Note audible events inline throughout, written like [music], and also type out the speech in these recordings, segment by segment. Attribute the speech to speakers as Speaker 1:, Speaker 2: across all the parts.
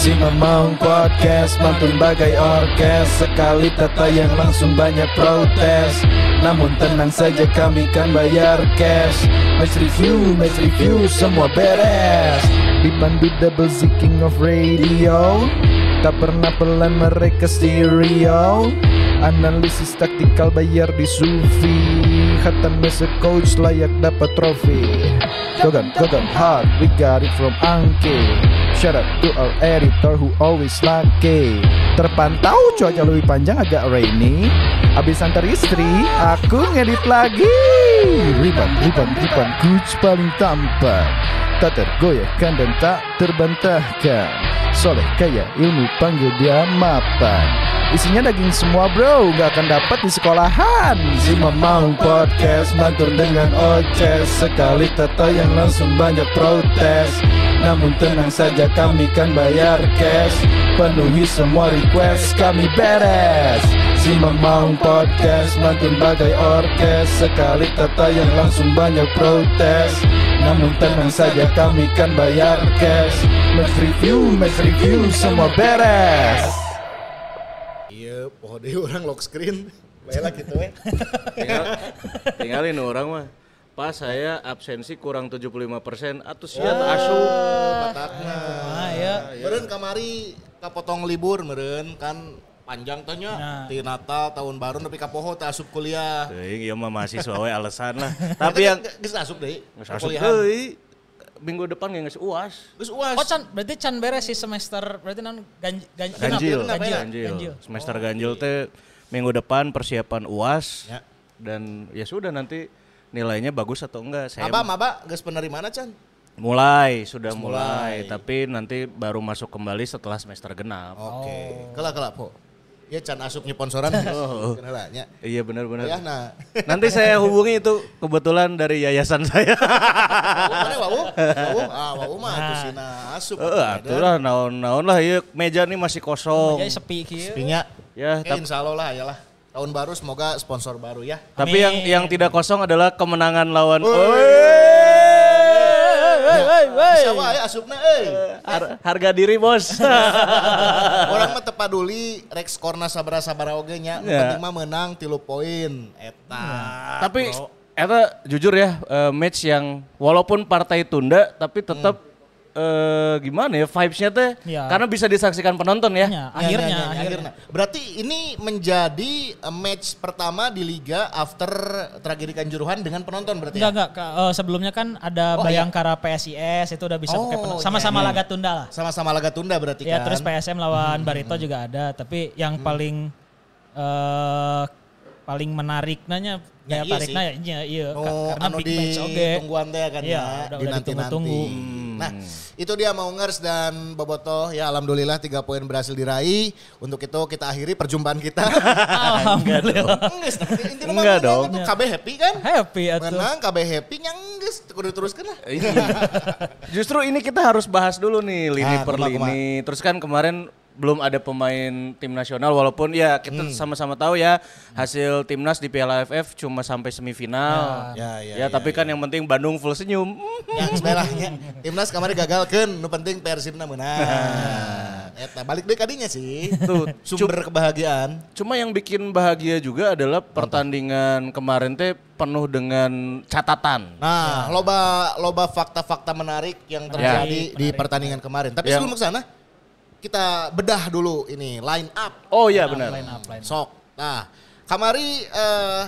Speaker 1: Si Mamang Podcast mantun bagai orkes. Sekali tata yang langsung banyak protes. Namun tenang saja kami kan bayar cash. Match review, match review semua beres. Dipandu double Z king of radio. Tak pernah pelan mereka stereo. Analisis taktikal bayar di Sufi Hatam as a coach layak dapat trofi. Gogan, Gogan hard, we got it from Angke Shout out to our editor who always lucky. Terpantau cuaca lebih panjang agak rainy. Abis antar istri, aku ngedit lagi. Riban, riban, riban, coach paling tampan. Tak tergoyahkan dan tak terbantahkan Soleh kaya ilmu panggil dia mapan. Isinya daging semua bro, gak akan dapat di sekolahan. Si Mamang Podcast mantur dengan oces. Sekali tata yang langsung banyak protes. Namun tenang saja kami kan bayar cash. Penuhi semua request kami beres Si Mamang Podcast mantun bagai orkes Sekali tata yang langsung banyak protes namun tenang saja kami kan bayar cash Match review, match review semua beres
Speaker 2: Iya, poho deh orang lock screen. Baiklah gitu we.
Speaker 3: tinggal tinggalin orang mah pas saya absensi kurang 75% atau sia teu asup
Speaker 2: Batakna.
Speaker 4: Ah ya.
Speaker 2: Meureun kamari kapotong libur meureun kan panjang tanya
Speaker 4: Nah.
Speaker 2: di Natal tahun baru tapi kapoho teh asup kuliah.
Speaker 3: Teuing ieu mah mahasiswa we [laughs] alasan lah tapi yang
Speaker 2: geus asup deui.
Speaker 3: geus asup deui minggu depan geus UAS
Speaker 2: Geus uas.
Speaker 4: Oh can berarti can beres sih semester berarti non ganjil ganjil
Speaker 3: ganjil
Speaker 2: Kenapa ya?
Speaker 3: ganjil
Speaker 4: ganjil.
Speaker 3: semester ganjil teh minggu depan persiapan UAS
Speaker 2: Ya.
Speaker 3: dan ya sudah nanti nilainya bagus atau enggak saya
Speaker 2: Maba maba geus penerimaan Chan.
Speaker 3: mulai sudah
Speaker 2: mulai.
Speaker 3: mulai. tapi nanti baru masuk kembali setelah semester genap
Speaker 2: Oke. Kelak kelak po. Ya Chan asup nyponsoran. [laughs]
Speaker 3: Oh.
Speaker 2: Kenapa nya?
Speaker 3: iya benar-benar
Speaker 2: Ya nah.
Speaker 3: nanti saya hubungi itu kebetulan dari yayasan saya
Speaker 2: Mana? Wawu? Ah, wawu mah sina asup.
Speaker 3: Eh, atulah naon-naon lah iya meja nih masih kosong.
Speaker 4: Jadi sepi kieu.
Speaker 2: Pinya.
Speaker 3: Ya,
Speaker 2: Eh,
Speaker 3: tap-
Speaker 2: insya Allah lah ya lah. Tahun baru semoga sponsor baru ya.
Speaker 3: tapi yang yang tidak kosong adalah kemenangan lawan
Speaker 2: Bisa wae asupna euy.
Speaker 3: Har- harga diri, Bos. [laughs]
Speaker 2: Orang mah tepaduli rek skorna sabara-sabara oge nya.
Speaker 3: Ya.
Speaker 2: penting mah menang 3 poin. Eta.
Speaker 3: tapi eta jujur ya eh, match yang walaupun partai tunda tapi tetap eh, gimana ya vibes-nya teh
Speaker 4: Ya.
Speaker 3: karena bisa disaksikan penonton ya.
Speaker 4: Ya,
Speaker 2: Ya,
Speaker 4: akhirnya,
Speaker 2: ya, ya, ya,
Speaker 4: akhirnya.
Speaker 2: Berarti ini menjadi eh, match pertama di liga after tragedi Kanjuruhan dengan penonton berarti
Speaker 4: Enggak
Speaker 2: ya?
Speaker 4: enggak. Eh, sebelumnya kan ada
Speaker 2: Oh,
Speaker 4: Bayangkara PSIS itu udah bisa
Speaker 2: Oh,
Speaker 4: pakai penuh.
Speaker 2: iya,
Speaker 4: Sama-sama
Speaker 2: iya.
Speaker 4: laga tunda lah.
Speaker 2: Sama-sama laga tunda berarti
Speaker 4: Ya
Speaker 2: kan.
Speaker 4: terus PSM lawan Barito juga ada, tapi yang paling eh paling menarik nanya
Speaker 2: Ya,
Speaker 4: ya,
Speaker 2: iya
Speaker 4: tariknya ya iya, iya
Speaker 2: Oh,
Speaker 4: Ka- karena
Speaker 2: anu
Speaker 4: big match oge.
Speaker 2: ditungguan teh kan
Speaker 4: Iya,
Speaker 2: ya,
Speaker 4: udah-
Speaker 2: di
Speaker 4: udah
Speaker 2: nanti-nanti.
Speaker 4: ditunggu-tunggu.
Speaker 2: Nah, itu dia Maungers dan Boboto ya alhamdulillah tiga poin berhasil diraih. Untuk itu kita akhiri perjumpaan kita. [laughs]
Speaker 4: Alhamdulillah.
Speaker 3: Enggak
Speaker 2: menang
Speaker 3: dong.
Speaker 2: KB happy kan?
Speaker 4: Happy atuh.
Speaker 2: Menang KB happy nyangges kudu teruskan lah.
Speaker 3: Iya. Justru ini kita harus bahas dulu nih lini
Speaker 2: Ah,
Speaker 3: per lini. Terus kan kemarin belum ada pemain tim nasional walaupun ya kita
Speaker 2: Hmm.
Speaker 3: sama-sama tahu ya hasil timnas di Piala AFF cuma sampai semifinal.
Speaker 2: Ya, ya,
Speaker 3: Ya,
Speaker 2: ya,
Speaker 3: tapi kan yang penting Bandung full senyum. [laughs]
Speaker 2: Yang sebelahnya timnas kemarin gagalkan, nu penting Persibna menang. [laughs] Eta balik deh kadinya sih.
Speaker 3: Tuh,
Speaker 2: Sumber kebahagiaan.
Speaker 3: Cuma yang bikin bahagia juga adalah pertandingan kemarin teh penuh dengan catatan.
Speaker 2: Nah, loba loba fakta-fakta menarik yang terjadi di pertandingan kemarin. Tapi
Speaker 3: Yang-
Speaker 2: sebelum ke sana, kita bedah dulu ini line up.
Speaker 3: Oh iya benar.
Speaker 4: Line up, line up.
Speaker 2: Sok. Nah, kamari eh,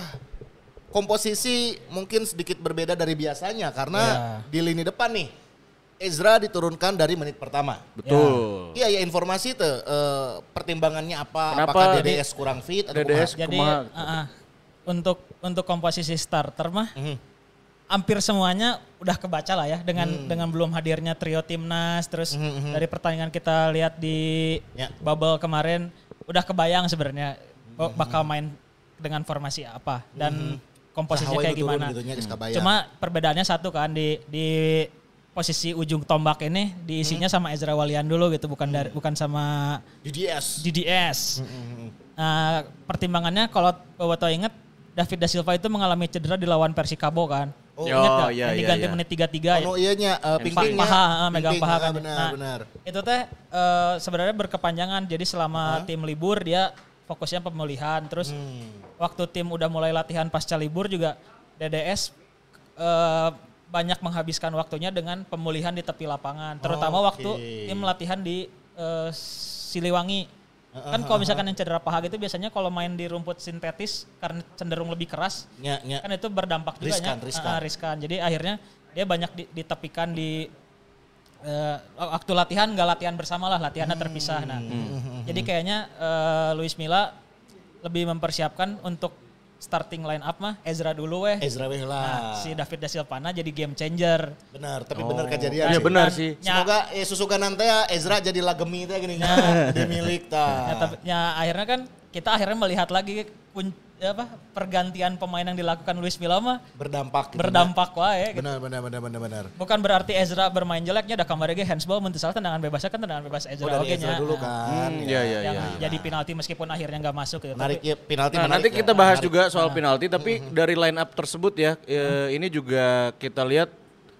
Speaker 2: komposisi mungkin sedikit berbeda dari biasanya karena di lini depan nih Ezra diturunkan dari menit pertama.
Speaker 3: Betul.
Speaker 2: Iya ya informasi tuh eh, pertimbangannya apa?
Speaker 3: Kenapa
Speaker 2: Apakah DDS kurang fit atau
Speaker 3: DDS
Speaker 2: kumaha?
Speaker 4: Jadi uh, uh, untuk untuk komposisi starter mah
Speaker 2: Mhm.
Speaker 4: Hampir semuanya udah kebaca lah ya dengan dengan belum hadirnya trio timnas terus dari pertandingan kita lihat di
Speaker 2: Ya.
Speaker 4: bubble kemarin udah kebayang sebenarnya oh, bakal main dengan formasi apa dan komposisinya
Speaker 2: Sahawa
Speaker 4: kayak gimana.
Speaker 2: gitu.
Speaker 4: Cuma perbedaannya satu kan di di posisi ujung tombak ini diisinya sama Ezra Walian dulu gitu bukan dari bukan sama
Speaker 2: DDS.
Speaker 4: DDS. Nah, pertimbangannya kalau Boboto inget David da Silva itu mengalami cedera di lawan Persikabo kan.
Speaker 2: Oh,
Speaker 4: Ingat nggak?
Speaker 3: iya,
Speaker 4: yang
Speaker 3: iya,
Speaker 4: diganti
Speaker 3: iya.
Speaker 4: menit 33 ya.
Speaker 2: Oh iya nya uh,
Speaker 4: Pa-
Speaker 2: pingping
Speaker 4: paha, ah, megang paha kan.
Speaker 2: benar
Speaker 4: Nah,
Speaker 2: benar.
Speaker 4: Itu teh eh, sebenarnya berkepanjangan. Jadi selama tim libur dia fokusnya pemulihan. Terus
Speaker 2: Hmm.
Speaker 4: waktu tim udah mulai latihan pasca libur juga DDS eh, banyak menghabiskan waktunya dengan pemulihan di tepi lapangan. Terutama
Speaker 2: Oke.
Speaker 4: waktu tim latihan di eh, Siliwangi. Kan kalau misalkan yang cedera paha gitu biasanya kalau main di rumput sintetis karena cenderung lebih keras kan itu berdampak juga
Speaker 2: Riskan,
Speaker 4: ya.
Speaker 2: riskan.
Speaker 4: Ah, riskan. Jadi akhirnya dia banyak di- ditepikan di eh, waktu latihan nggak latihan bersama lah latihannya terpisah. Nah,
Speaker 2: Hmm.
Speaker 4: jadi kayaknya eh, Luis Milla lebih mempersiapkan untuk starting line up mah Ezra dulu weh.
Speaker 2: Ezra weh
Speaker 4: Nah,
Speaker 2: lah.
Speaker 4: si David da Silvana jadi game changer.
Speaker 2: Benar, tapi benar kejadian
Speaker 3: Iya
Speaker 2: sih.
Speaker 3: benar sih.
Speaker 4: Ya.
Speaker 2: Semoga eh, susukan nanti ya Ezra jadi lagemi teh gini [laughs] dia milik
Speaker 4: Ya,
Speaker 2: ta.
Speaker 4: tapi, ya, akhirnya kan kita akhirnya melihat lagi apa pergantian pemain yang dilakukan Luis Milla mah
Speaker 2: Berdampak gitu.
Speaker 4: berdampak wae gitu.
Speaker 2: Benar benar benar benar benar.
Speaker 4: Bukan berarti Ezra bermain jeleknya udah kamar ge handsball mun salah tendangan bebasnya kan tendangan bebas Ezra
Speaker 2: Oh, dari
Speaker 4: oge
Speaker 2: Ezra
Speaker 4: nya.
Speaker 2: dulu
Speaker 4: Nah,
Speaker 2: kan.
Speaker 3: Hmm, iya iya
Speaker 4: yang
Speaker 3: iya.
Speaker 4: jadi penalti meskipun akhirnya nggak masuk gitu.
Speaker 2: Menarik
Speaker 4: Tapi
Speaker 2: ya penalti
Speaker 3: Nah,
Speaker 2: menarik
Speaker 3: nanti
Speaker 2: ya.
Speaker 3: kita bahas
Speaker 2: Menarik.
Speaker 3: juga soal penalti, tapi dari line up tersebut ya, eh, ini juga kita lihat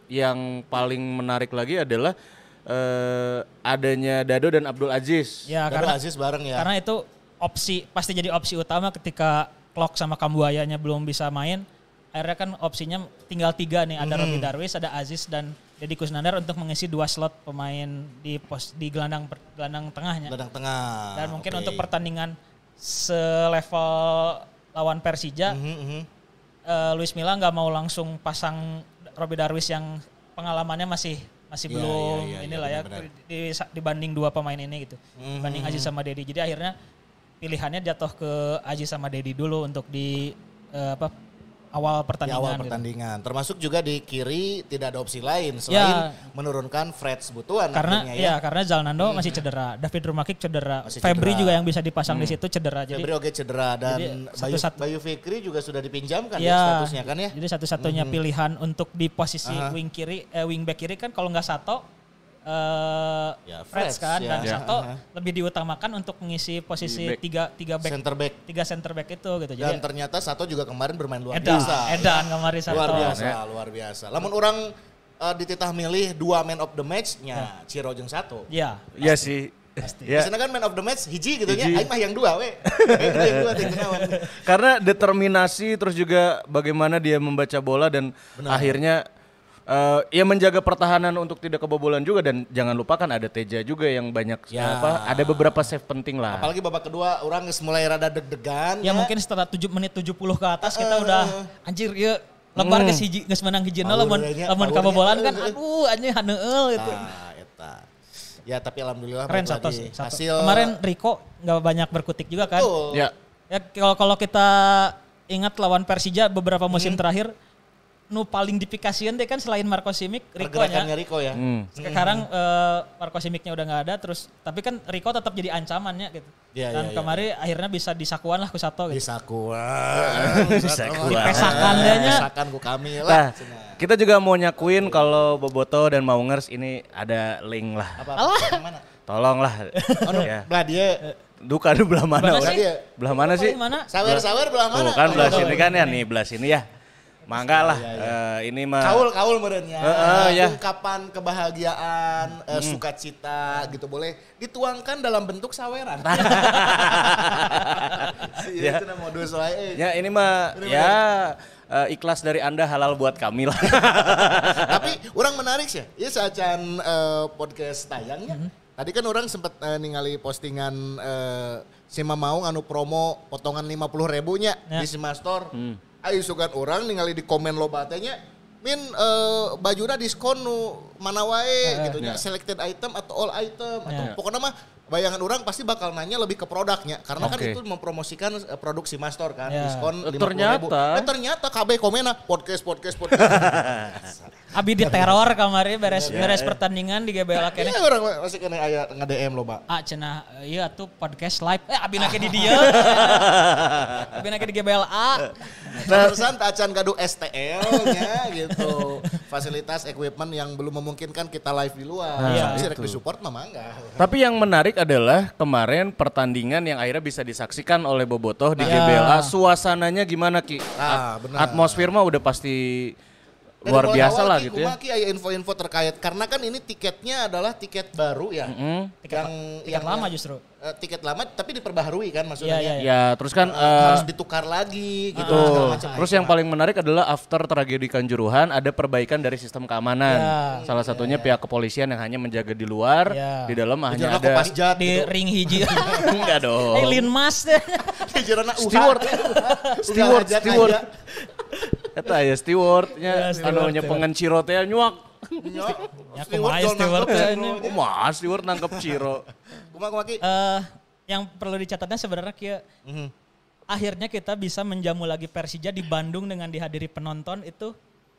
Speaker 3: yang paling menarik lagi adalah eh, adanya Dado dan Abdul Aziz.
Speaker 4: ya
Speaker 2: Baru
Speaker 4: karena
Speaker 2: Aziz bareng ya.
Speaker 4: karena itu opsi pasti jadi opsi utama ketika Clock sama Kambuayanya belum bisa main. Akhirnya kan opsinya tinggal tiga nih, ada Robi Darwis, ada Aziz dan Deddy Kusnandar untuk mengisi dua slot pemain di pos di gelandang gelandang tengahnya.
Speaker 2: Gelandang tengah.
Speaker 4: Dan mungkin
Speaker 2: Oke.
Speaker 4: untuk pertandingan selevel lawan Persija,
Speaker 2: Mhm, mhm.
Speaker 4: eh, Luis Milla nggak mau langsung pasang Robi Darwis yang pengalamannya masih masih
Speaker 2: Iya,
Speaker 4: belum
Speaker 2: iya, iya,
Speaker 4: inilah ya
Speaker 2: benar-benar.
Speaker 4: di- dibanding dua pemain ini gitu.
Speaker 2: Mhm.
Speaker 4: Dibanding Aji sama Dedi. Jadi akhirnya pilihannya jatuh ke Aji sama Dedi dulu untuk di eh, apa awal
Speaker 2: Di
Speaker 4: pertandingan.
Speaker 2: awal
Speaker 4: gitu.
Speaker 2: pertandingan. Termasuk juga di kiri tidak ada opsi lain selain
Speaker 4: Ya.
Speaker 2: menurunkan Fred Sebutuan
Speaker 4: Karena
Speaker 2: akhirnya
Speaker 4: ya karena Zalnando masih cedera, David Rumakik cedera,
Speaker 2: Masih
Speaker 4: Febri
Speaker 2: cedera.
Speaker 4: juga yang bisa dipasang di situ cedera. Jadi
Speaker 2: Febri oke cedera dan
Speaker 4: jadi
Speaker 2: Bayu,
Speaker 4: satu-satu-
Speaker 2: Bayu Fikri juga sudah dipinjamkan ya,
Speaker 4: Ya,
Speaker 2: statusnya kan ya.
Speaker 4: Jadi satu-satunya pilihan untuk di posisi
Speaker 2: Aha.
Speaker 4: wing kiri, eh, wing back kiri kan kalau nggak Sato, eh
Speaker 2: Ya,
Speaker 4: Freds
Speaker 2: Freds,
Speaker 4: kan
Speaker 2: ya.
Speaker 4: dan
Speaker 2: Ya,
Speaker 4: Sato
Speaker 2: aha.
Speaker 4: lebih diutamakan untuk mengisi posisi
Speaker 3: back.
Speaker 4: tiga tiga back
Speaker 2: Center back.
Speaker 4: tiga center back itu gitu.
Speaker 2: Dan
Speaker 4: Jadi
Speaker 2: ternyata satu juga kemarin bermain luar
Speaker 4: edan,
Speaker 2: biasa.
Speaker 4: edan kemarin Sato.
Speaker 2: Luar biasa, luar biasa. Lamun orang eh, dititah milih dua man of the match-nya Ciro jeung satu.
Speaker 4: Iya.
Speaker 3: Iya sih. Ya,
Speaker 2: Biasanya kan man of the match hiji gitu ya. Aing mah yang dua we. [laughs] Yang dua
Speaker 3: karena determinasi terus juga bagaimana dia membaca bola dan akhirnya eh, ya menjaga pertahanan untuk tidak kebobolan juga dan jangan lupakan ada Teja juga yang banyak
Speaker 2: Ya.
Speaker 3: apa ada beberapa save penting lah.
Speaker 2: Apalagi babak kedua orang geus mulai rada deg-degan
Speaker 4: Ya mungkin setelah 7 menit 70 ke atas kita udah anjir ya lebar geus hiji geus menang hijina lamun lamun kabobolan kan aduh anjing haneueul gitu.
Speaker 2: Nah, eta. Ya tapi alhamdulillah
Speaker 4: Keren sih. Sato.
Speaker 2: Hasil
Speaker 4: Kemarin Rico nggak banyak berkutik juga kan.
Speaker 2: Betul.
Speaker 3: Ya,
Speaker 4: Ya kalau kalau kita ingat lawan Persija beberapa musim terakhir nu paling dipikasian deh kan selain Marco Simic Rico nya.
Speaker 2: Rico ya.
Speaker 3: hmm.
Speaker 4: Sekarang eh, Marco Simicnya udah nggak ada terus tapi kan Rico tetap jadi ancamannya gitu.
Speaker 2: Iya,
Speaker 4: Dan
Speaker 2: iya.
Speaker 4: kemarin akhirnya bisa disakuan lah ku Sato
Speaker 2: Di
Speaker 4: gitu.
Speaker 2: sakuan. [laughs]
Speaker 3: Disakuan.
Speaker 4: Dipesakan dia nya.
Speaker 2: Dipesakan ku kami
Speaker 3: Nah,
Speaker 2: lah.
Speaker 3: kita juga mau nyakuin kalau Boboto dan Maungers ini ada link lah.
Speaker 2: Apa, apa, mana?
Speaker 3: Tolonglah.
Speaker 2: Oh,
Speaker 3: ya.
Speaker 2: belah dia.
Speaker 3: Duka aduh [laughs] belah mana?
Speaker 4: Mana
Speaker 3: orang?
Speaker 4: sih?
Speaker 2: Dia.
Speaker 3: Belah mana sih?
Speaker 2: Sawer-sawer belah mana?
Speaker 3: Tuh kan belah sini kan ya nih belah sini ya. Mangga lah eh, ini mah
Speaker 2: Kaul kaul merenya.
Speaker 3: Heeh, ya.
Speaker 2: Ungkapan kebahagiaan, eh, sukacita gitu boleh dituangkan dalam bentuk saweran. [laughs] Iya,
Speaker 3: Ya.
Speaker 2: itu nama modus wae.
Speaker 3: Ya ini mah ya eh, ikhlas dari Anda halal buat kami lah. [laughs]
Speaker 2: Tapi orang menarik sih. Ya saat podcast tayangnya.
Speaker 3: Mhm.
Speaker 2: Tadi kan orang sempat eh, ningali postingan eh, si Mamaung anu promo potongan 50 ribunya
Speaker 4: Ya.
Speaker 2: di Sima Store.
Speaker 3: Hmm.
Speaker 2: Ayo sugan orang ningali di komen lo batanya Min eh, bajunya diskon nu mana wae gitu nya
Speaker 3: Ya.
Speaker 2: selected item atau all item atau
Speaker 4: Ya.
Speaker 2: pokoknya mah bayangan orang pasti bakal nanya lebih ke produknya karena kan
Speaker 3: Oke.
Speaker 2: itu mempromosikan eh, produk si Master kan
Speaker 4: Ya.
Speaker 2: diskon
Speaker 3: Eh,
Speaker 2: 50.000.
Speaker 3: ternyata.
Speaker 2: Eh, ternyata KB komena podcast podcast podcast [laughs]
Speaker 4: Abi di teror kemarin beres beres pertandingan di GBL
Speaker 2: Iya
Speaker 4: akhirnya.
Speaker 2: orang masih kena aya nge-DM lo, Pak.
Speaker 4: Ah cenah iya tuh podcast live. Eh abi nake di dia. [laughs] abi nake di GBLA.
Speaker 2: Terusan tacan gaduh STL-nya gitu. Fasilitas equipment yang belum memungkinkan kita live di luar.
Speaker 4: Iya.
Speaker 2: Bisa rek di-support mah mangga.
Speaker 3: Tapi yang menarik adalah kemarin pertandingan yang akhirnya bisa disaksikan oleh Bobotoh di
Speaker 4: Ya.
Speaker 3: GBLA. Suasananya gimana Ki?
Speaker 2: Ah, benar.
Speaker 3: Atmosfer mah udah pasti luar biasa
Speaker 2: awal,
Speaker 3: lah gitu ya.
Speaker 2: kumaha, Ki, aya info-info terkait karena kan ini tiketnya adalah tiket baru ya.
Speaker 3: Hmm.
Speaker 4: Tiket,
Speaker 2: yang
Speaker 4: tiket
Speaker 2: yang-
Speaker 4: lama justru.
Speaker 2: eh, tiket lama tapi diperbaharui kan maksudnya.
Speaker 4: Iya, iya,
Speaker 2: ya.
Speaker 3: Ya, terus kan
Speaker 2: Eh,
Speaker 3: eh,
Speaker 2: harus ditukar lagi gitu macam.
Speaker 3: Terus yang paling menarik adalah after tragedi Kanjuruhan ada perbaikan dari sistem keamanan.
Speaker 4: Ya.
Speaker 3: Salah satunya pihak kepolisian yang hanya menjaga di luar,
Speaker 4: Ya.
Speaker 3: di dalam hanya
Speaker 2: Jarana
Speaker 3: ada
Speaker 2: Jat
Speaker 4: Di
Speaker 2: gitu.
Speaker 4: ring hiji. [laughs]
Speaker 3: enggak dong.
Speaker 4: Eh Lin Mas.
Speaker 3: Steward. Steward, steward. Eta ya stewardnya,
Speaker 4: Ya, steward,
Speaker 3: anu nya
Speaker 4: steward.
Speaker 3: pengenciro teh nyuak.
Speaker 2: Ya,
Speaker 4: Ya,
Speaker 2: steward
Speaker 4: kumaha
Speaker 2: ya.
Speaker 4: ini.
Speaker 3: Kumaha steward nangkep ciro.
Speaker 2: Kumaha kumaha Ki?
Speaker 4: Eh, yang perlu dicatatnya sebenarnya kia
Speaker 2: Mhm.
Speaker 4: akhirnya kita bisa menjamu lagi Persija di Bandung dengan dihadiri penonton itu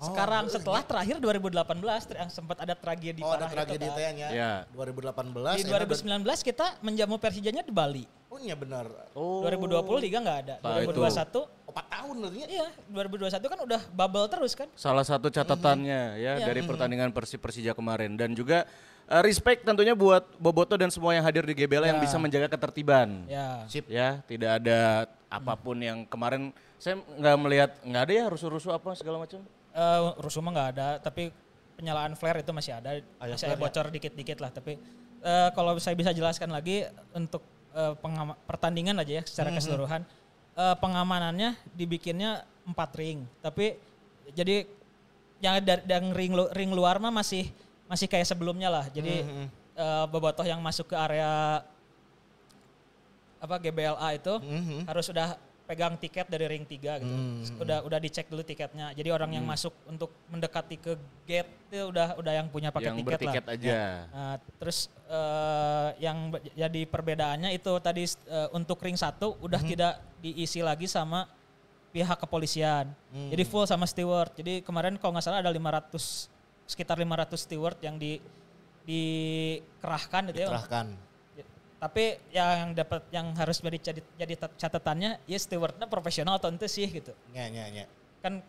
Speaker 2: Oh,
Speaker 4: sekarang setelah terakhir 2018 ter- yang sempat ada tragedi
Speaker 2: Oh ada
Speaker 4: parah
Speaker 2: tragedi
Speaker 4: itu kan.
Speaker 3: Ya.
Speaker 2: 2018.
Speaker 4: Di
Speaker 2: enak
Speaker 4: 2019 kita menjamu Persijanya di Bali.
Speaker 2: Oh iya benar.
Speaker 3: Oh.
Speaker 4: 2020 liga nggak ada.
Speaker 3: Nah, itu.
Speaker 4: 2021
Speaker 2: Empat tahun berarti ya.
Speaker 4: iya 2021 kan udah bubble terus kan.
Speaker 3: Salah satu catatannya ya
Speaker 4: Iya.
Speaker 3: dari pertandingan Persib Persija kemarin dan juga eh, respect tentunya buat Boboto dan semua yang hadir di GBL yang
Speaker 4: Ya.
Speaker 3: bisa menjaga ketertiban.
Speaker 4: Ya.
Speaker 2: Sip.
Speaker 3: Ya, tidak ada apa pun yang kemarin saya nggak melihat nggak ada ya rusuh-rusuh apa segala macam.
Speaker 4: Eh, rusuh mah nggak ada, tapi penyalaan flare itu masih ada,
Speaker 2: Ada
Speaker 4: masih ada
Speaker 2: ya?
Speaker 4: bocor dikit-dikit lah. Tapi eh, kalau saya bisa jelaskan lagi untuk pengama- pertandingan aja ya secara
Speaker 2: Mhm.
Speaker 4: keseluruhan, eh, pengamanannya dibikinnya empat ring, tapi jadi yang dari yang ring lu- ring luar mah masih masih kayak sebelumnya lah. Jadi
Speaker 2: Mhm.
Speaker 4: eh, bobotoh yang masuk ke area apa GBLA itu
Speaker 2: Mhm.
Speaker 4: harus sudah pegang tiket dari ring 3 gitu. Udah udah dicek dulu tiketnya. Jadi orang yang masuk untuk mendekati ke gate itu udah udah yang punya paket
Speaker 3: yang
Speaker 4: tiket
Speaker 3: bertiket
Speaker 4: lah.
Speaker 3: aja.
Speaker 4: Nah, terus eh, yang jadi perbedaannya itu tadi eh, untuk ring satu udah tidak diisi lagi sama pihak kepolisian. Jadi full sama steward. Jadi kemarin kalau nggak salah ada 500 sekitar 500 steward yang di dikerahkan gitu ya.
Speaker 2: Kerahkan.
Speaker 4: Ya, Tapi yang dapat yang harus jadi jadi, jadi tat- catatannya ya stewardnya profesional atau ente sih gitu.
Speaker 2: Nya nya nya.
Speaker 4: Kan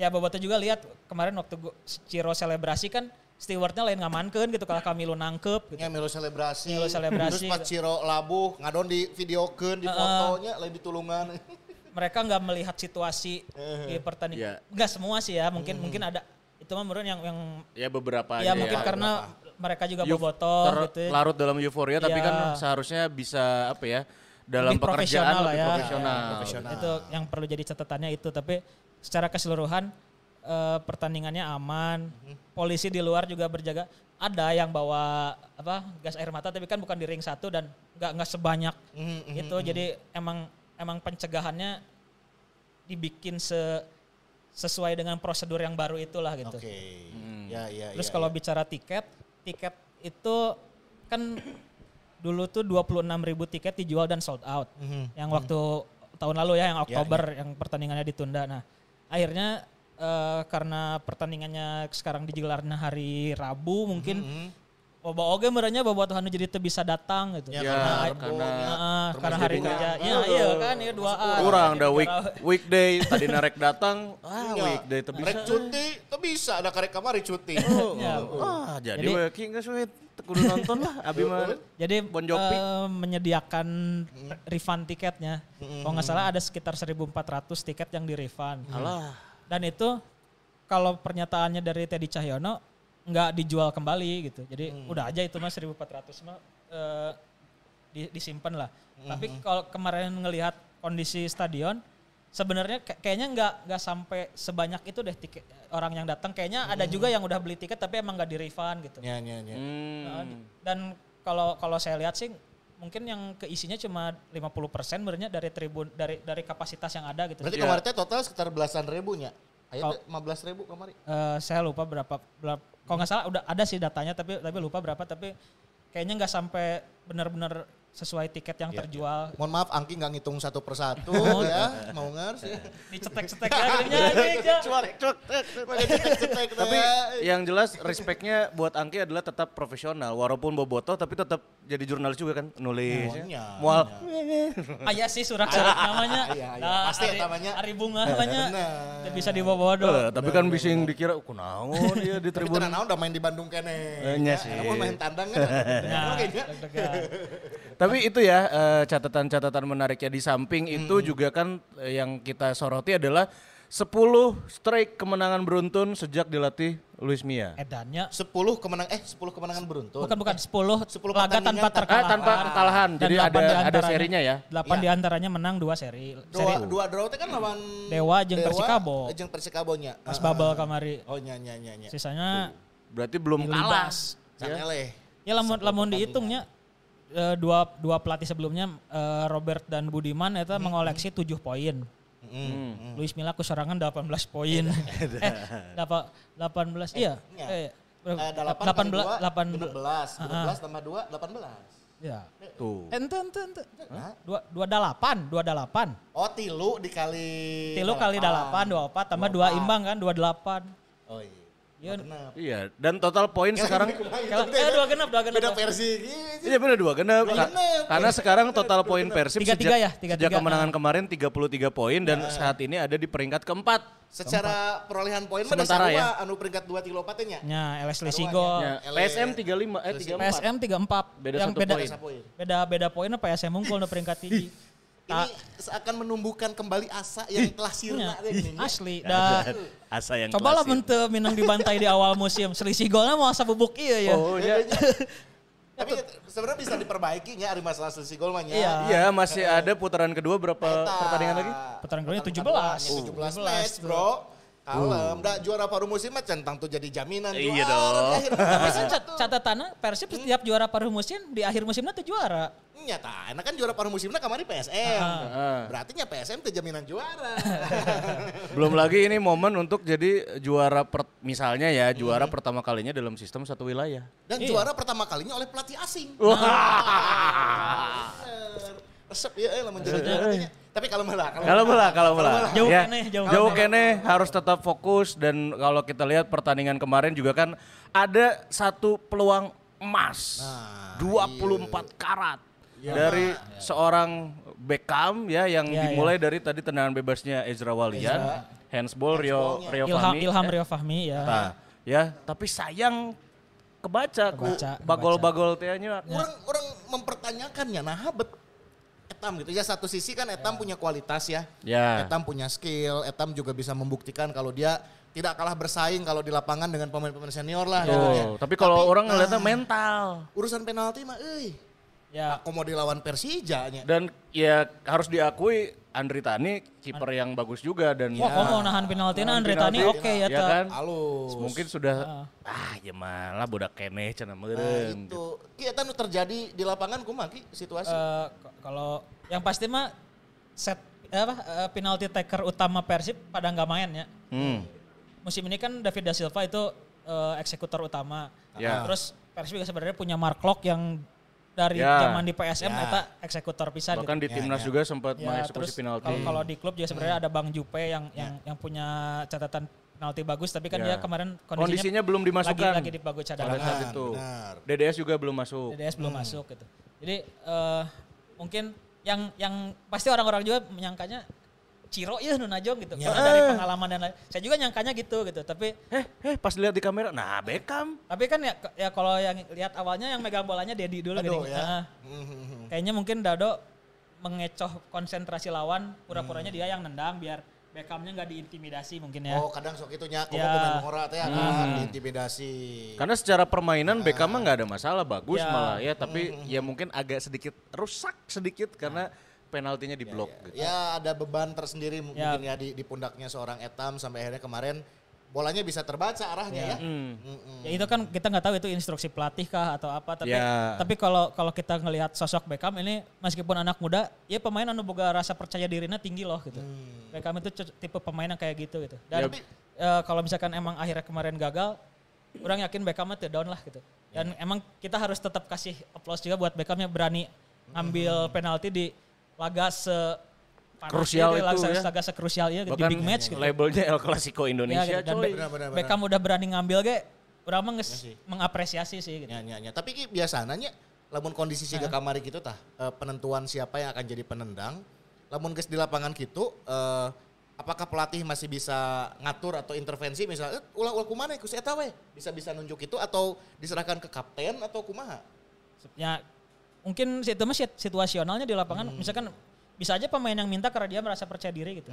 Speaker 4: ya Boboto juga lihat kemarin waktu gua, Ciro selebrasi kan stewardnya lain ngamankeun gitu kalau kami lu nangkep gitu.
Speaker 2: Nya milu selebrasi.
Speaker 4: Milu selebrasi.
Speaker 2: Terus pas Ciro labuh ngadon di videokeun, di fotonya lain ditulungan. [laughs]
Speaker 4: Mereka nggak melihat situasi di pertandingan.
Speaker 3: Iya.
Speaker 4: Nggak semua sih ya, mungkin mungkin ada itu mah menurut yang yang
Speaker 3: Ya beberapa
Speaker 4: ya
Speaker 3: aja
Speaker 4: mungkin
Speaker 3: ya.
Speaker 4: karena mereka juga
Speaker 3: Euf-
Speaker 4: gitu. ya.
Speaker 3: larut dalam euforia tapi
Speaker 4: Iya.
Speaker 3: kan seharusnya bisa apa ya dalam
Speaker 4: Lebih
Speaker 3: pekerjaan
Speaker 4: profesional lah
Speaker 3: lebih
Speaker 4: ya.
Speaker 3: profesional.
Speaker 2: Profesional.
Speaker 4: Itu yang perlu jadi catatannya itu. Tapi secara keseluruhan eh, pertandingannya aman. Polisi di luar juga berjaga. Ada yang bawa apa gas air mata tapi kan bukan di ring satu dan nggak nggak sebanyak
Speaker 2: Mhm, mhm,
Speaker 4: itu. Jadi emang emang pencegahannya dibikin se sesuai dengan prosedur yang baru itulah gitu.
Speaker 2: Oke. Ya ya
Speaker 4: Terus
Speaker 2: ya,
Speaker 4: kalau
Speaker 2: ya.
Speaker 4: bicara tiket, tiket itu kan dulu tuh 26 ribu tiket dijual dan sold out.
Speaker 2: Mhm.
Speaker 4: Yang waktu tahun lalu ya, yang
Speaker 2: Ya,
Speaker 4: Oktober yang pertandingannya ditunda. Nah akhirnya eh, karena pertandingannya sekarang digelarnya hari Rabu mungkin
Speaker 2: Mhm.
Speaker 4: Boba oge merenya boba Tuhan jadi teu bisa datang gitu.
Speaker 2: Ya,
Speaker 3: Ya,
Speaker 2: karena
Speaker 3: karena-
Speaker 2: terus
Speaker 4: karena hari kerja. Iya, iya kan ya dua
Speaker 3: Kurang ada week weekday tadi narek datang, [laughs] ah
Speaker 2: Iya.
Speaker 3: weekday teu
Speaker 2: Rek
Speaker 3: bisa.
Speaker 2: cuti, tuh bisa ada karek kamari cuti. [laughs]
Speaker 4: Ya,
Speaker 3: Ah, jadi,
Speaker 4: Jadi-
Speaker 3: ki geus we teu kudu nonton lah abi mah.
Speaker 4: Jadi
Speaker 3: Bon Jovi.
Speaker 4: eh, menyediakan refund tiketnya. Kalau nggak salah ada sekitar 1.400 tiket yang di refund.
Speaker 3: Alah.
Speaker 4: Dan itu kalau pernyataannya dari Teddy Cahyono nggak dijual kembali gitu. Jadi udah aja itu mah 1.400 mah eh, di- disimpan lah. Tapi kalau kemarin ngelihat kondisi stadion sebenarnya kayak- kayaknya nggak nggak sampai sebanyak itu deh tiket orang yang datang. Kayaknya ada juga yang udah beli tiket tapi emang nggak di refund gitu.
Speaker 2: Nya nya.
Speaker 4: Nah,
Speaker 3: Hmm.
Speaker 4: dan kalau kalau saya lihat sih mungkin yang keisinya cuma 50% sebenarnya dari tribun dari dari kapasitas yang ada gitu.
Speaker 2: Berarti
Speaker 3: Iya.
Speaker 2: kemarin total sekitar belasan ribu nya. Ayo teh 15 ribu kemarin.
Speaker 4: Eh, saya lupa berapa, berapa kalau nggak salah udah ada sih datanya tapi tapi lupa berapa tapi kayaknya nggak sampai benar-benar sesuai tiket yang
Speaker 2: Iya,
Speaker 4: terjual.
Speaker 2: Mohon maaf Angki nggak ngitung satu persatu
Speaker 4: Oh.
Speaker 2: ya, mau ngers ya.
Speaker 4: Dicetek-cetek ya gitunya, gitu.
Speaker 2: Cetek-cetek
Speaker 3: Tapi yang jelas respectnya buat Angki adalah tetap profesional walaupun bobotoh tapi tetap jadi jurnalis juga kan nulis.
Speaker 2: Mualnya,
Speaker 3: Mual.
Speaker 4: Aya sih surat-surat namanya.
Speaker 2: Iya, iya.
Speaker 4: Nah,
Speaker 2: Pasti
Speaker 4: Ari-
Speaker 2: namanya.
Speaker 4: Ari bunga namanya. Bisa dibawa do.
Speaker 3: Eh, tapi kan bising dikira kunaon [laughs] dia di tribun.
Speaker 2: udah main di Bandung kene.
Speaker 3: Eh, nya sih.
Speaker 2: Mau main tandang kan.
Speaker 4: Nah.
Speaker 3: Tapi itu ya eh, catatan-catatan menariknya di samping itu juga kan eh, yang kita soroti adalah 10 strike kemenangan beruntun sejak dilatih Luis Mia.
Speaker 4: Edannya
Speaker 2: 10 kemenang eh 10 kemenangan beruntun.
Speaker 4: bukan bukan 10,
Speaker 2: 10
Speaker 4: laga tanpa
Speaker 3: Ah,
Speaker 4: terkalahkan.
Speaker 3: tanpa kekalahan.
Speaker 4: Dan
Speaker 3: Jadi ada ada serinya ya.
Speaker 4: Delapan
Speaker 2: Iya.
Speaker 4: di antaranya menang dua seri.
Speaker 2: Dua
Speaker 4: seri
Speaker 2: dua draw teh kan lawan
Speaker 4: Dewa jeung Persikabo.
Speaker 2: Jeung Persikabonya.
Speaker 4: pas bubble
Speaker 2: ah.
Speaker 4: kamari.
Speaker 2: Oh nya nya nya nya.
Speaker 4: Sisanya
Speaker 3: Berarti belum kalah.
Speaker 4: Ilibas.
Speaker 2: Can eleh.
Speaker 4: Ya lamun lamun dihitungnya eh, dua dua pelatih sebelumnya eh, Robert dan Budiman itu
Speaker 2: Hmm.
Speaker 4: mengoleksi 7 poin. Luis Milla kesorangan 18 poin. [laughs] eh, dapa- 18 iya.
Speaker 2: Iya.
Speaker 4: Eh,
Speaker 2: Eh, 8
Speaker 4: 18
Speaker 2: 18
Speaker 4: 18
Speaker 2: 15 tambah 2 18.
Speaker 4: ya.
Speaker 3: Tuh.
Speaker 4: Ente ente ente.
Speaker 2: Hah?
Speaker 4: Dua dua delapan, dua delapan.
Speaker 2: Oh tilu dikali
Speaker 4: Tilu kali delapan, dua empat, tambah dua imbang kan, dua delapan.
Speaker 2: Oh iya.
Speaker 4: Iya.
Speaker 3: Iya, dan total poin sekarang
Speaker 4: Kalau- eh dua genap, dua genap.
Speaker 2: Beda versi.
Speaker 3: Iya benar dua genap.
Speaker 2: Dua genap.
Speaker 3: Karena sekarang total poin Persib
Speaker 4: Tiga-tiga
Speaker 3: sejak,
Speaker 4: ya, tiga-tiga.
Speaker 3: sejak kemenangan kemarin 33 poin dan
Speaker 2: Nah.
Speaker 3: saat ini ada di peringkat keempat.
Speaker 2: Secara perolehan poin mah
Speaker 3: Sementara
Speaker 2: dasar
Speaker 3: ya.
Speaker 2: anu peringkat 2 tilu nya.
Speaker 4: Ya, LS
Speaker 2: Sarua
Speaker 4: Lesigol.
Speaker 3: Ya. PSM 35 eh 34.
Speaker 4: PSM 34.
Speaker 3: Beda
Speaker 4: yang
Speaker 3: satu
Speaker 4: beda,
Speaker 3: poin.
Speaker 2: Satu poin.
Speaker 4: Beda beda poinnya PSM unggul di peringkat tinggi.
Speaker 2: Ini seakan menumbuhkan kembali asa yang telah sirna gini.
Speaker 4: asli. Da,
Speaker 3: Asa yang
Speaker 4: coba lah mente minang dibantai di awal musim. Selisih golnya mau asa bubuk iya ya.
Speaker 3: Oh, ya. [laughs]
Speaker 2: Tapi sebenarnya bisa diperbaiki ya ada masalah selisih gol mah nya.
Speaker 4: Iya.
Speaker 3: Iya, masih ada putaran kedua berapa
Speaker 2: Eta.
Speaker 3: pertandingan lagi?
Speaker 4: Pertandingan kedua 17.
Speaker 2: 17 match, Bro. Kalem, dah juara paruh musim mah centang tuh jadi jaminan
Speaker 3: Iya
Speaker 2: juara.
Speaker 3: dong.
Speaker 2: di akhir
Speaker 4: Tapi
Speaker 2: musim.
Speaker 4: kan cat- catatannya Persib setiap juara paruh musim di akhir musimnya tuh juara.
Speaker 2: Nyata, enak kan juara paruh musimnya kemarin PSM.
Speaker 3: Ah.
Speaker 2: Berarti nya PSM tuh jaminan juara. [laughs]
Speaker 3: Belum lagi ini momen untuk jadi juara per- misalnya ya, juara pertama kalinya dalam sistem satu wilayah.
Speaker 2: Dan
Speaker 4: Iya.
Speaker 2: juara pertama kalinya oleh pelatih asing. Bener. Resep ya, eh, lamun. Tapi kalau malah,
Speaker 3: Kalau belah, kalau belah.
Speaker 4: Jauh
Speaker 3: Ya,
Speaker 4: kene, jauh
Speaker 3: jauh
Speaker 4: kene.
Speaker 3: kene harus tetap fokus dan kalau kita lihat pertandingan kemarin juga kan ada satu peluang emas.
Speaker 2: Nah,
Speaker 3: 24 karat dari seorang Beckham ya yang
Speaker 4: Iya,
Speaker 3: dimulai dari tadi tendangan bebasnya Ezra Walian, handsball Rio. Rio
Speaker 4: Ilham
Speaker 3: Fahmi.
Speaker 4: Ilham Rio Fahmi ya.
Speaker 3: Nah, ya, tapi sayang kebaca, ku
Speaker 4: Kebaca,
Speaker 3: bagol-bagol teh nya.
Speaker 2: orang orang mempertanyakannya nah bet Etam gitu ya satu sisi kan Etam punya kualitas ya.
Speaker 3: Ya.
Speaker 2: Etam punya skill, Etam juga bisa membuktikan kalau dia tidak kalah bersaing kalau di lapangan dengan pemain-pemain senior lah. gitu ya.
Speaker 3: Tapi kalau orang ngeliatnya
Speaker 2: nah,
Speaker 3: mental.
Speaker 2: urusan penalti mah, euy.
Speaker 4: Ya.
Speaker 2: Aku mau dilawan Persija nya.
Speaker 3: Dan ya harus diakui Andri Tani kiper yang bagus juga dan
Speaker 4: Wah, kamu mau nahan penalti
Speaker 3: Nahan
Speaker 4: Andre Tani oke ya,
Speaker 3: Ya
Speaker 4: Ta.
Speaker 3: kan?
Speaker 2: Halus.
Speaker 3: mungkin sudah ah ya malah budak keneh cenah
Speaker 2: Nah,
Speaker 3: meureun.
Speaker 2: itu. Iya kan terjadi di lapangan kumaha ki situasi.
Speaker 4: Eh, k- kalau yang pasti mah set apa eh, penalti taker utama Persib pada nggak main ya.
Speaker 3: Hmm.
Speaker 4: Musim ini kan David da Silva itu eh, eksekutor utama.
Speaker 3: Ya.
Speaker 4: Terus Persib juga sebenarnya punya Mark Lok yang dari
Speaker 3: Ya.
Speaker 4: zaman di PSM
Speaker 2: Ya.
Speaker 4: eta eksekutor pisan
Speaker 3: Bahkan di
Speaker 2: Ya,
Speaker 3: timnas
Speaker 2: ya.
Speaker 3: juga sempat
Speaker 4: Ya,
Speaker 3: mengeksekusi
Speaker 4: terus
Speaker 3: penalti.
Speaker 4: Kalau kalau di klub juga sebenarnya ada Bang Jupe yang yang yang punya catatan penalti bagus tapi kan
Speaker 3: Ya.
Speaker 4: dia kemarin kondisinya,
Speaker 3: Kondisinya belum dimasukkan.
Speaker 4: Lagi, lagi di bagus cadangan.
Speaker 3: saat itu.
Speaker 2: benar.
Speaker 3: DDS juga belum masuk.
Speaker 4: DDS belum masuk gitu. Jadi eh, mungkin yang yang pasti orang-orang juga menyangkanya Ciro ya Nunajong gitu.
Speaker 2: Ya.
Speaker 4: Karena dari pengalaman dan lain. Saya juga nyangkanya gitu gitu. Tapi
Speaker 3: Eh, eh pas dilihat di kamera, nah Beckham.
Speaker 4: tapi kan ya ya kalau yang lihat awalnya yang megang bolanya Dedi dulu gitu.
Speaker 2: ya.
Speaker 4: Nah, kayaknya mungkin Dado mengecoh konsentrasi lawan, pura-puranya dia yang nendang biar Beckhamnya nggak diintimidasi mungkin ya.
Speaker 2: Oh kadang sok itunya, kok
Speaker 4: Ya.
Speaker 2: pemain ngora teh kan diintimidasi.
Speaker 3: Karena secara permainan Beckham mah nggak ada masalah, bagus
Speaker 4: Ya.
Speaker 3: malah ya. Tapi ya mungkin agak sedikit rusak sedikit karena penaltinya di blok. gitu.
Speaker 2: Ya ada beban tersendiri m-
Speaker 4: Ya.
Speaker 2: mungkin ya di, di pundaknya seorang Etam sampai akhirnya kemarin bolanya bisa terbaca arahnya ya.
Speaker 3: Hmm.
Speaker 2: Mm-mm.
Speaker 4: Ya itu kan kita nggak tahu itu instruksi pelatih kah atau apa tapi
Speaker 3: Ya.
Speaker 4: tapi kalau kalau kita ngelihat sosok Beckham ini meskipun anak muda ya pemain anu boga rasa percaya dirinya tinggi loh gitu. Beckham itu tipe pemain yang kayak gitu gitu. Dan
Speaker 2: Ya.
Speaker 4: eh, kalau misalkan emang akhirnya kemarin gagal orang yakin Beckham tuh down lah gitu. Dan emang kita harus tetap kasih applause juga buat Beckham yang berani ngambil penalti di laga se
Speaker 3: Krusial
Speaker 4: gitu,
Speaker 3: itu
Speaker 4: laga,
Speaker 3: ya.
Speaker 4: laga sekrusial ya di big match gitu.
Speaker 3: labelnya El Clasico
Speaker 4: Ya,
Speaker 3: Indonesia
Speaker 4: gitu. Dan
Speaker 3: coy.
Speaker 4: Be-
Speaker 2: Benar, benar, benar.
Speaker 4: Beckham udah berani ngambil ge, urang mah
Speaker 2: sih.
Speaker 4: mengapresiasi sih gitu.
Speaker 2: Ya, ya, ya. Tapi ki biasanya lamun kondisi siga kamari gitu tah eh, penentuan siapa yang akan jadi penendang. Lamun geus di lapangan gitu eh, apakah pelatih masih bisa ngatur atau intervensi misalnya eh, ulah ulah kumaha ku si eta we bisa bisa nunjuk itu atau diserahkan ke kapten atau kumaha?
Speaker 4: Ya mungkin situ mah sit- situasionalnya di lapangan misalkan bisa aja pemain yang minta karena dia merasa percaya diri gitu.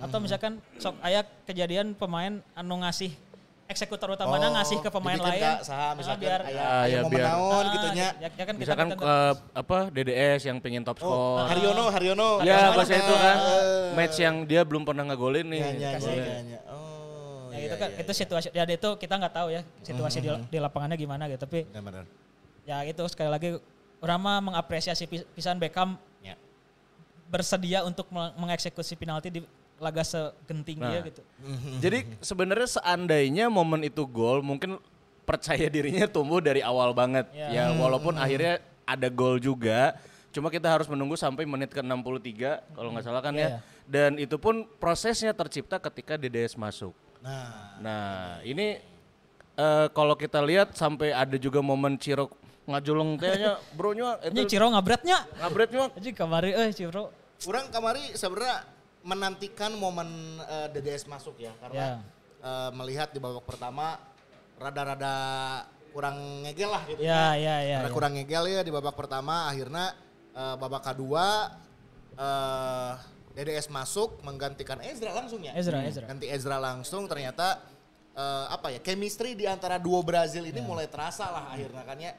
Speaker 4: Atau misalkan sok aya kejadian pemain anu ngasih eksekutor utamanya ngasih ke pemain
Speaker 2: kan
Speaker 4: lain.
Speaker 2: Saha,
Speaker 4: Nah,
Speaker 2: misalkan
Speaker 4: biar
Speaker 2: aya
Speaker 3: Ah,
Speaker 2: aya
Speaker 3: ya,
Speaker 2: momen
Speaker 3: biar-
Speaker 2: naon
Speaker 4: Ah,
Speaker 2: gitu nya.
Speaker 4: Ya, ya kan kita
Speaker 3: Misalkan
Speaker 4: kita-
Speaker 3: ke apa DDS yang pengen top
Speaker 2: Oh,
Speaker 3: score.
Speaker 2: Haryono, Haryono.
Speaker 3: Ya bahasa itu kan match yang dia belum pernah ngegolin nih.
Speaker 2: Ya, ya, ya, ya. Oh,
Speaker 4: ya
Speaker 2: iya,
Speaker 4: itu kan
Speaker 2: iya,
Speaker 4: itu situasi ya itu kita nggak tahu ya situasi di, di lapangannya gimana gitu tapi
Speaker 2: Benar-benar.
Speaker 4: ya itu sekali lagi orang mah mengapresiasi pis- pisan Beckham
Speaker 2: Ya.
Speaker 4: bersedia untuk meng- mengeksekusi penalti di laga segenting dia
Speaker 3: Nah.
Speaker 4: gitu.
Speaker 3: Jadi sebenarnya seandainya momen itu gol, mungkin percaya dirinya tumbuh dari awal banget.
Speaker 4: Ya.
Speaker 3: Ya walaupun akhirnya ada gol juga, cuma kita harus menunggu sampai menit ke 63 kalau nggak salah kan
Speaker 4: Ya, ya.
Speaker 3: ya. Dan itu pun prosesnya tercipta ketika DDS masuk.
Speaker 2: Nah,
Speaker 3: Nah, ini eh, kalau kita lihat sampai ada juga momen Ciro ngajulung tehnya, bro nya
Speaker 4: Ini
Speaker 3: itu
Speaker 4: Ciro ngabretnya.
Speaker 3: ngabretnya
Speaker 4: Jadi kamari eh Ciro.
Speaker 2: orang kamari sebenarnya menantikan momen eh, DDS masuk ya karena eh, melihat di babak pertama rada-rada kurang ngegel lah gitu.
Speaker 4: Ya ya ya.
Speaker 2: Karena
Speaker 4: ya.
Speaker 2: kurang ngegel ya di babak pertama akhirnya eh, babak kedua eh DDS masuk menggantikan Ezra langsung ya.
Speaker 4: Ezra, Ezra.
Speaker 2: Ganti Ezra langsung ternyata eh, apa ya chemistry di antara dua Brazil ini mulai terasa lah akhirnya kan ya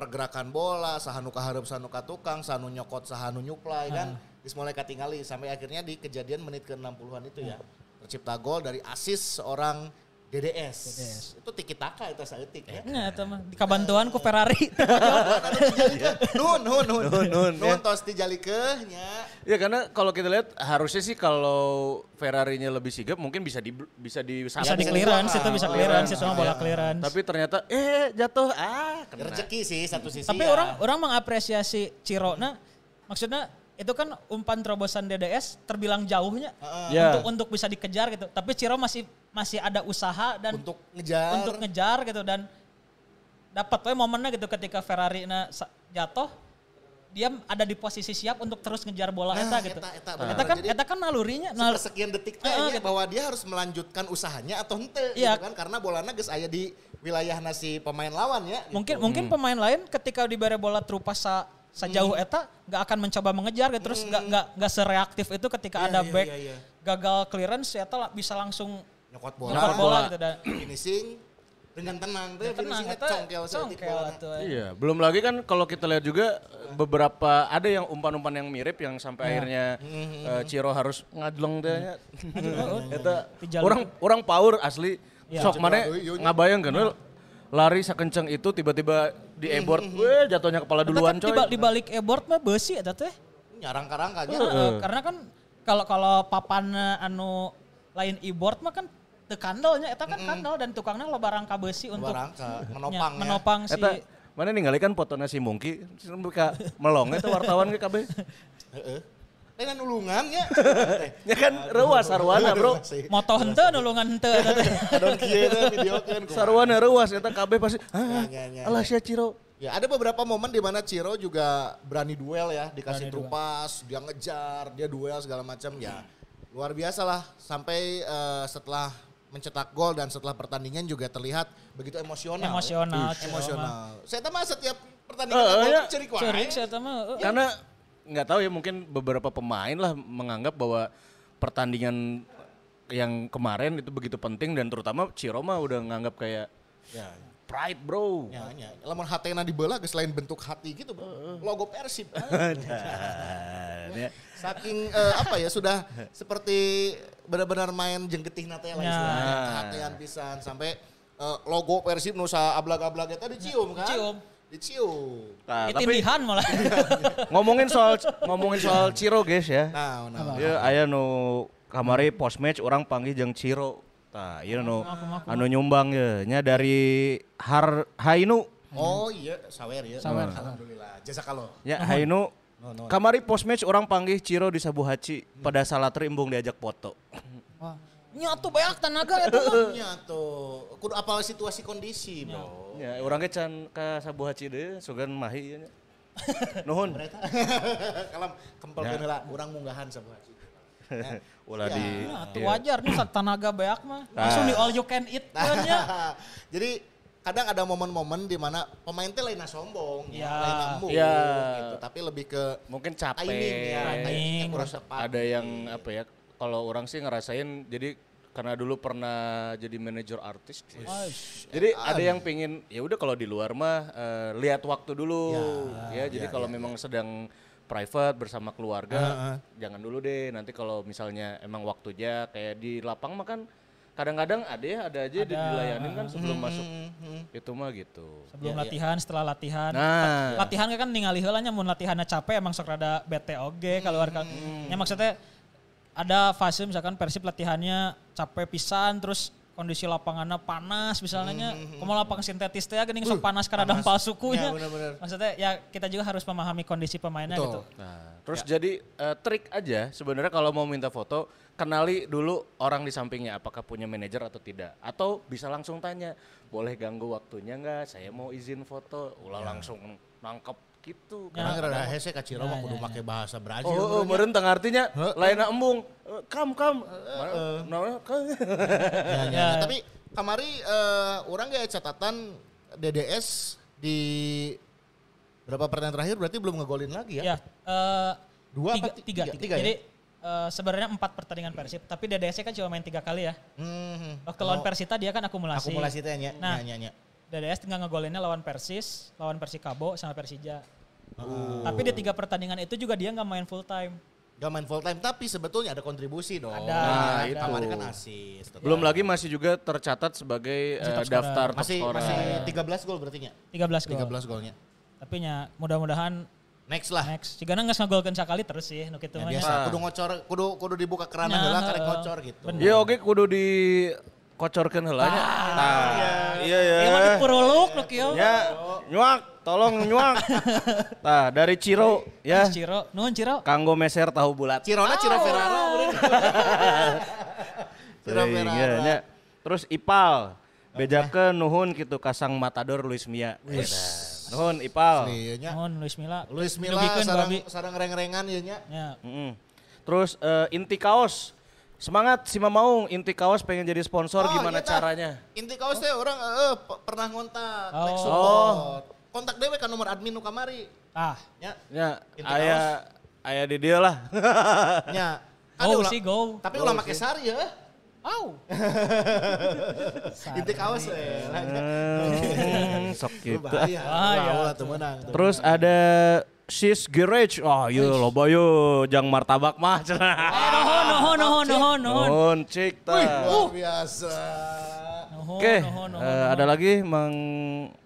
Speaker 2: pergerakan bola sahanu kaharep sahanu katukang sahanu nyokot sahanu nyuplai kan? Geus mulai katingali sampai akhirnya di kejadian menit ke 60-an itu ya. Tercipta gol dari asis seorang DDS. Itu tiki taka itu saeutik ya.
Speaker 4: Nah, itu mah di kabantuan ku Ferrari. [laughs]
Speaker 2: nun nun nun
Speaker 3: Nun, nun,
Speaker 2: nun
Speaker 3: ya.
Speaker 2: tos dijalikeun nya
Speaker 3: Ya karena kalau kita lihat harusnya sih kalau Ferrari-nya lebih sigap mungkin bisa di bisa di
Speaker 4: bisa
Speaker 2: Ya,
Speaker 4: di
Speaker 2: dibuang.
Speaker 4: itu bisa clearance
Speaker 2: iya.
Speaker 4: itu mah bola clearance.
Speaker 3: Tapi ternyata eh jatuh ah kena.
Speaker 2: rezeki sih satu sisi
Speaker 4: Tapi
Speaker 2: ya.
Speaker 4: orang orang mengapresiasi Ciro nah maksudnya itu kan umpan terobosan DDS terbilang jauhnya
Speaker 3: Ya.
Speaker 4: untuk untuk bisa dikejar gitu. Tapi Ciro masih masih ada usaha dan
Speaker 2: untuk ngejar
Speaker 4: untuk ngejar gitu dan dapat we momennya gitu ketika Ferrari na jatuh dia ada di posisi siap untuk terus ngejar bola
Speaker 2: Nah,
Speaker 4: eta gitu.
Speaker 2: eta- eta
Speaker 4: Eta, kan
Speaker 2: Jadi,
Speaker 4: eta kan nalurinya nal
Speaker 2: sekian detik teh nya
Speaker 4: gitu.
Speaker 2: bahwa dia harus melanjutkan usahanya atau ente
Speaker 4: Iya.
Speaker 2: gitu kan karena bolana geus aya di wilayah nasi pemain lawan ya gitu.
Speaker 4: mungkin mungkin pemain lain ketika diberi bola terupas sa, sejauh eta nggak akan mencoba mengejar gitu terus nggak nggak nggak sereaktif itu ketika
Speaker 2: Iya,
Speaker 4: ada
Speaker 2: iya,
Speaker 4: back
Speaker 2: iya, iya.
Speaker 4: gagal clearance eta bisa langsung
Speaker 2: nyokot bola,
Speaker 4: nyokot bola gitu dan
Speaker 2: finishing dengan tenang teh
Speaker 4: tenang
Speaker 2: finishingnya
Speaker 4: eta
Speaker 2: congkel bolana.
Speaker 4: atuh.
Speaker 3: Iya, belum lagi kan kalau kita lihat juga beberapa ada yang umpan-umpan yang mirip yang sampai akhirnya eh, Ciro harus ngadleng teh nya. [laughs] Eta orang orang power asli.
Speaker 4: Iya.
Speaker 3: Sok mana ngabayangkeun we lari sakenceng itu tiba-tiba di e-board, weh jatuhnya kepala duluan
Speaker 4: kan
Speaker 3: coy.
Speaker 4: di, ba- di balik e-board mah besi eta teh
Speaker 2: nyarang-karangkanya
Speaker 4: Heeh, karena kan kalau kalau papan anu lain e-board mah kan kandalnya eta kan kandal dan tukangnya loba rangka besi untuk
Speaker 2: barangka
Speaker 4: nya, [laughs]
Speaker 2: menopang ya.
Speaker 4: menopang si
Speaker 3: Eta mana ningali kan fotona si Mungki, buka melong eta wartawan ge kabeh. [laughs]
Speaker 2: Heeh. Dengan ulungan ya. [laughs]
Speaker 3: Ya kan reuas sarwana, Bro.
Speaker 4: moto henteu nulungan henteu eta teh.
Speaker 2: Adon kieu teh videokeun kumaha.
Speaker 3: Sarwana reuas eta kabeh pasti. Ah,
Speaker 2: Ya, ya, ya,
Speaker 3: alah sia Ciro.
Speaker 2: Ya ada beberapa momen di mana Ciro juga berani duel ya, dikasih trupas, dia ngejar, dia duel segala macam ya. Luar biasa lah sampai eh, setelah mencetak gol dan setelah pertandingan juga terlihat begitu emosional. ya.
Speaker 4: Emosional, Ciro
Speaker 2: emosional. Saya mah setiap pertandingan
Speaker 3: Eh,
Speaker 2: gol
Speaker 3: iya.
Speaker 2: cerik wae.
Speaker 4: Cerik saya mah heeh.
Speaker 3: Karena nggak tahu ya mungkin beberapa pemain lah menganggap bahwa pertandingan yang kemarin itu begitu penting dan terutama Ciro mah udah nganggap kayak
Speaker 2: Ya,
Speaker 3: pride bro.
Speaker 2: ya, ya. Lamun hatena dibelah geus lain bentuk hati gitu, Bro. Logo Persib.
Speaker 3: Dan [laughs] ya,
Speaker 2: Saking eh, apa ya sudah seperti benar-benar main jenggetih nate lah
Speaker 4: Ya.
Speaker 2: istilahnya. Hatean pisan sampai eh, logo Persib nusa ablag-ablag eta dicium kan?
Speaker 4: Dicium.
Speaker 2: Dicium.
Speaker 3: Nah, tapi
Speaker 4: malah. [laughs]
Speaker 3: ngomongin soal ngomongin soal Ciro guys ya.
Speaker 2: Nah, nah.
Speaker 3: Ya aya nu kamari post match orang panggil jeung Ciro. Tah, ieu nu anu nyumbang ya nya dari Har Hainu.
Speaker 2: Oh iya, sawer ya.
Speaker 4: Sawer.
Speaker 2: Alhamdulillah. Jazakallah.
Speaker 3: Ya Hainu [laughs]
Speaker 2: No, no.
Speaker 3: Kamari post match orang panggil Ciro di Sabuhaci pada salat rimbung diajak foto.
Speaker 4: Wah, nya tuh banyak tenaga.
Speaker 2: Nya tuh, kudu apal situasi kondisi, Bro.
Speaker 3: Ya, orang ge can ka Sabuhaci deui sugan mahi nya. Nuhun. [laughs]
Speaker 2: Kalam kempelkeun heula urang munggahan sabuhaji. Ya.
Speaker 3: Ulah
Speaker 2: Ya.
Speaker 3: di
Speaker 4: Nah, tuh wajar nih saat tenaga banyak mah. Langsung di all you can eat [laughs] nya.
Speaker 2: Jadi kadang ada momen-momen di mana pemain teh lainnya sombong,
Speaker 4: Ya.
Speaker 2: lainnya
Speaker 3: Ya.
Speaker 2: gitu. Tapi lebih ke
Speaker 3: Mungkin capek.
Speaker 2: timing ya,
Speaker 4: Timing.
Speaker 2: timingnya kurang tepat.
Speaker 3: Ada yang apa ya? Kalau orang sih ngerasain jadi karena dulu pernah jadi manajer artis. Jadi ada yang pingin ya udah kalau di luar mah eh, lihat waktu dulu ya. jadi kalau memang sedang private bersama keluarga jangan dulu deh. Nanti kalau misalnya emang waktunya kayak di lapang mah kan kadang-kadang ada ya ada aja di- dilayanin kan sebelum masuk itu mah gitu.
Speaker 4: Sebelum latihan, setelah latihan.
Speaker 3: Nah.
Speaker 4: Latihan kan ningali heula nya mun latihannya capek emang sok rada bete oge keluar kan. Ya maksudnya ada fase misalkan Persib latihannya capek pisan terus kondisi lapangannya panas misalnya hmm. lapangan sintetis teh geuning sok panas karena dampal sukunya.
Speaker 2: Ya, benar-benar.
Speaker 4: Maksudnya ya kita juga harus memahami kondisi pemainnya gitu.
Speaker 2: Betul.
Speaker 3: Nah, terus jadi eh, trik aja sebenarnya kalau mau minta foto kenali dulu orang di sampingnya apakah punya manajer atau tidak atau bisa langsung tanya boleh ganggu waktunya nggak saya mau izin foto ulah langsung nangkep gitu
Speaker 2: Karena
Speaker 3: Karena-
Speaker 2: rada hese ka Ciro mah kudu make bahasa Brazil.
Speaker 3: Oh, oh, meureun tengah artinya lainnya embung Eh, kam kam. [laughs]
Speaker 2: Ya, ya,
Speaker 4: Ya.
Speaker 2: Tapi kamari eh, orang gak catatan DDS di berapa pertandingan terakhir berarti belum ngegolin lagi ya?
Speaker 4: Ya, eh,
Speaker 2: Dua
Speaker 4: tiga,
Speaker 2: apa ti-
Speaker 4: tiga,
Speaker 2: tiga?
Speaker 4: tiga.
Speaker 2: Tiga ya?
Speaker 4: Jadi eh, sebenarnya empat pertandingan Persib, tapi DDS kan cuma main tiga kali ya.
Speaker 2: Hmm.
Speaker 4: Waktu lawan Persita dia kan akumulasi.
Speaker 2: Akumulasi teh nya.
Speaker 4: Nah.
Speaker 2: nya, nya.
Speaker 4: DDS tinggal ngegolinnya lawan Persis, lawan Persikabo sama Persija. Tapi di tiga pertandingan itu juga dia nggak main full time.
Speaker 2: Gak main full time tapi sebetulnya ada kontribusi dong.
Speaker 4: Ada,
Speaker 3: Nah,
Speaker 2: Nah,
Speaker 3: itu.
Speaker 2: Kan asis. tetap.
Speaker 3: belum lagi masih juga tercatat sebagai
Speaker 4: Masih
Speaker 3: eh,
Speaker 4: top
Speaker 3: daftar top
Speaker 2: masih
Speaker 3: scorer.
Speaker 2: masih 13 gol berarti nya.
Speaker 4: 13 gol.
Speaker 2: 13 golnya.
Speaker 4: Tapi nya mudah-mudahan
Speaker 2: Next lah.
Speaker 4: next. Jika nggak ngegolkan sekali terus sih, nu kitu
Speaker 2: Ya,
Speaker 4: mah
Speaker 2: biasa kudu ngocor, kudu kudu dibuka keran
Speaker 4: Nah,
Speaker 2: heula karek ngocor gitu.
Speaker 4: Bener.
Speaker 3: Ya oke kudu di kocorkeun heula nya. Nah, iya ya.
Speaker 4: Ieu mah dipuruluk nu kieu.
Speaker 3: Ya, nyuak, tolong nyuak. Nah, dari Ciro ya.
Speaker 4: Ciro, nuhun Ciro.
Speaker 3: Kanggo meser tahu bulat.
Speaker 2: Cirona Ciro Ferraro. Ciro Ferraro.
Speaker 3: ya, nya. Terus Ipal. Bejakeun nuhun gitu kasang matador Luis Mia. Nuhun Ipal.
Speaker 2: Iya nya.
Speaker 4: Nuhun Luis Milla.
Speaker 2: Luis Milla
Speaker 4: Nugikeun
Speaker 2: sarang sarang reng-rengan ieu nya.
Speaker 4: Ya.
Speaker 3: Terus eh, inti kaos. Semangat si Mamaung, inti kaos pengen jadi sponsor
Speaker 2: Oh,
Speaker 3: gimana
Speaker 2: iya,
Speaker 3: caranya?
Speaker 2: Inti kaos teh orang eh, p- pernah ngontak,
Speaker 4: Oh.
Speaker 2: like support. Kontak dewe kan nomor admin nu kamari.
Speaker 4: Ah,
Speaker 2: Ya,
Speaker 3: Ya,
Speaker 2: Inti
Speaker 3: aya aya di dia lah. [laughs]
Speaker 2: nya.
Speaker 4: go
Speaker 2: ulah-
Speaker 4: sih go.
Speaker 2: Tapi ulah make sari ya.
Speaker 4: Au. [laughs]
Speaker 2: Inti kaos eh. [laughs]
Speaker 3: sok gitu.
Speaker 2: Bahaya. Teu
Speaker 3: Terus ada Sis Garage. Oh, iya loba yo jang martabak mah.
Speaker 4: Eh, nuhun, nuhun, nuhun, nuhun, nuhun.
Speaker 3: Nuhun cik ta.
Speaker 2: Luar biasa.
Speaker 4: Nuhun,
Speaker 3: Oke, eh, ada lagi Mang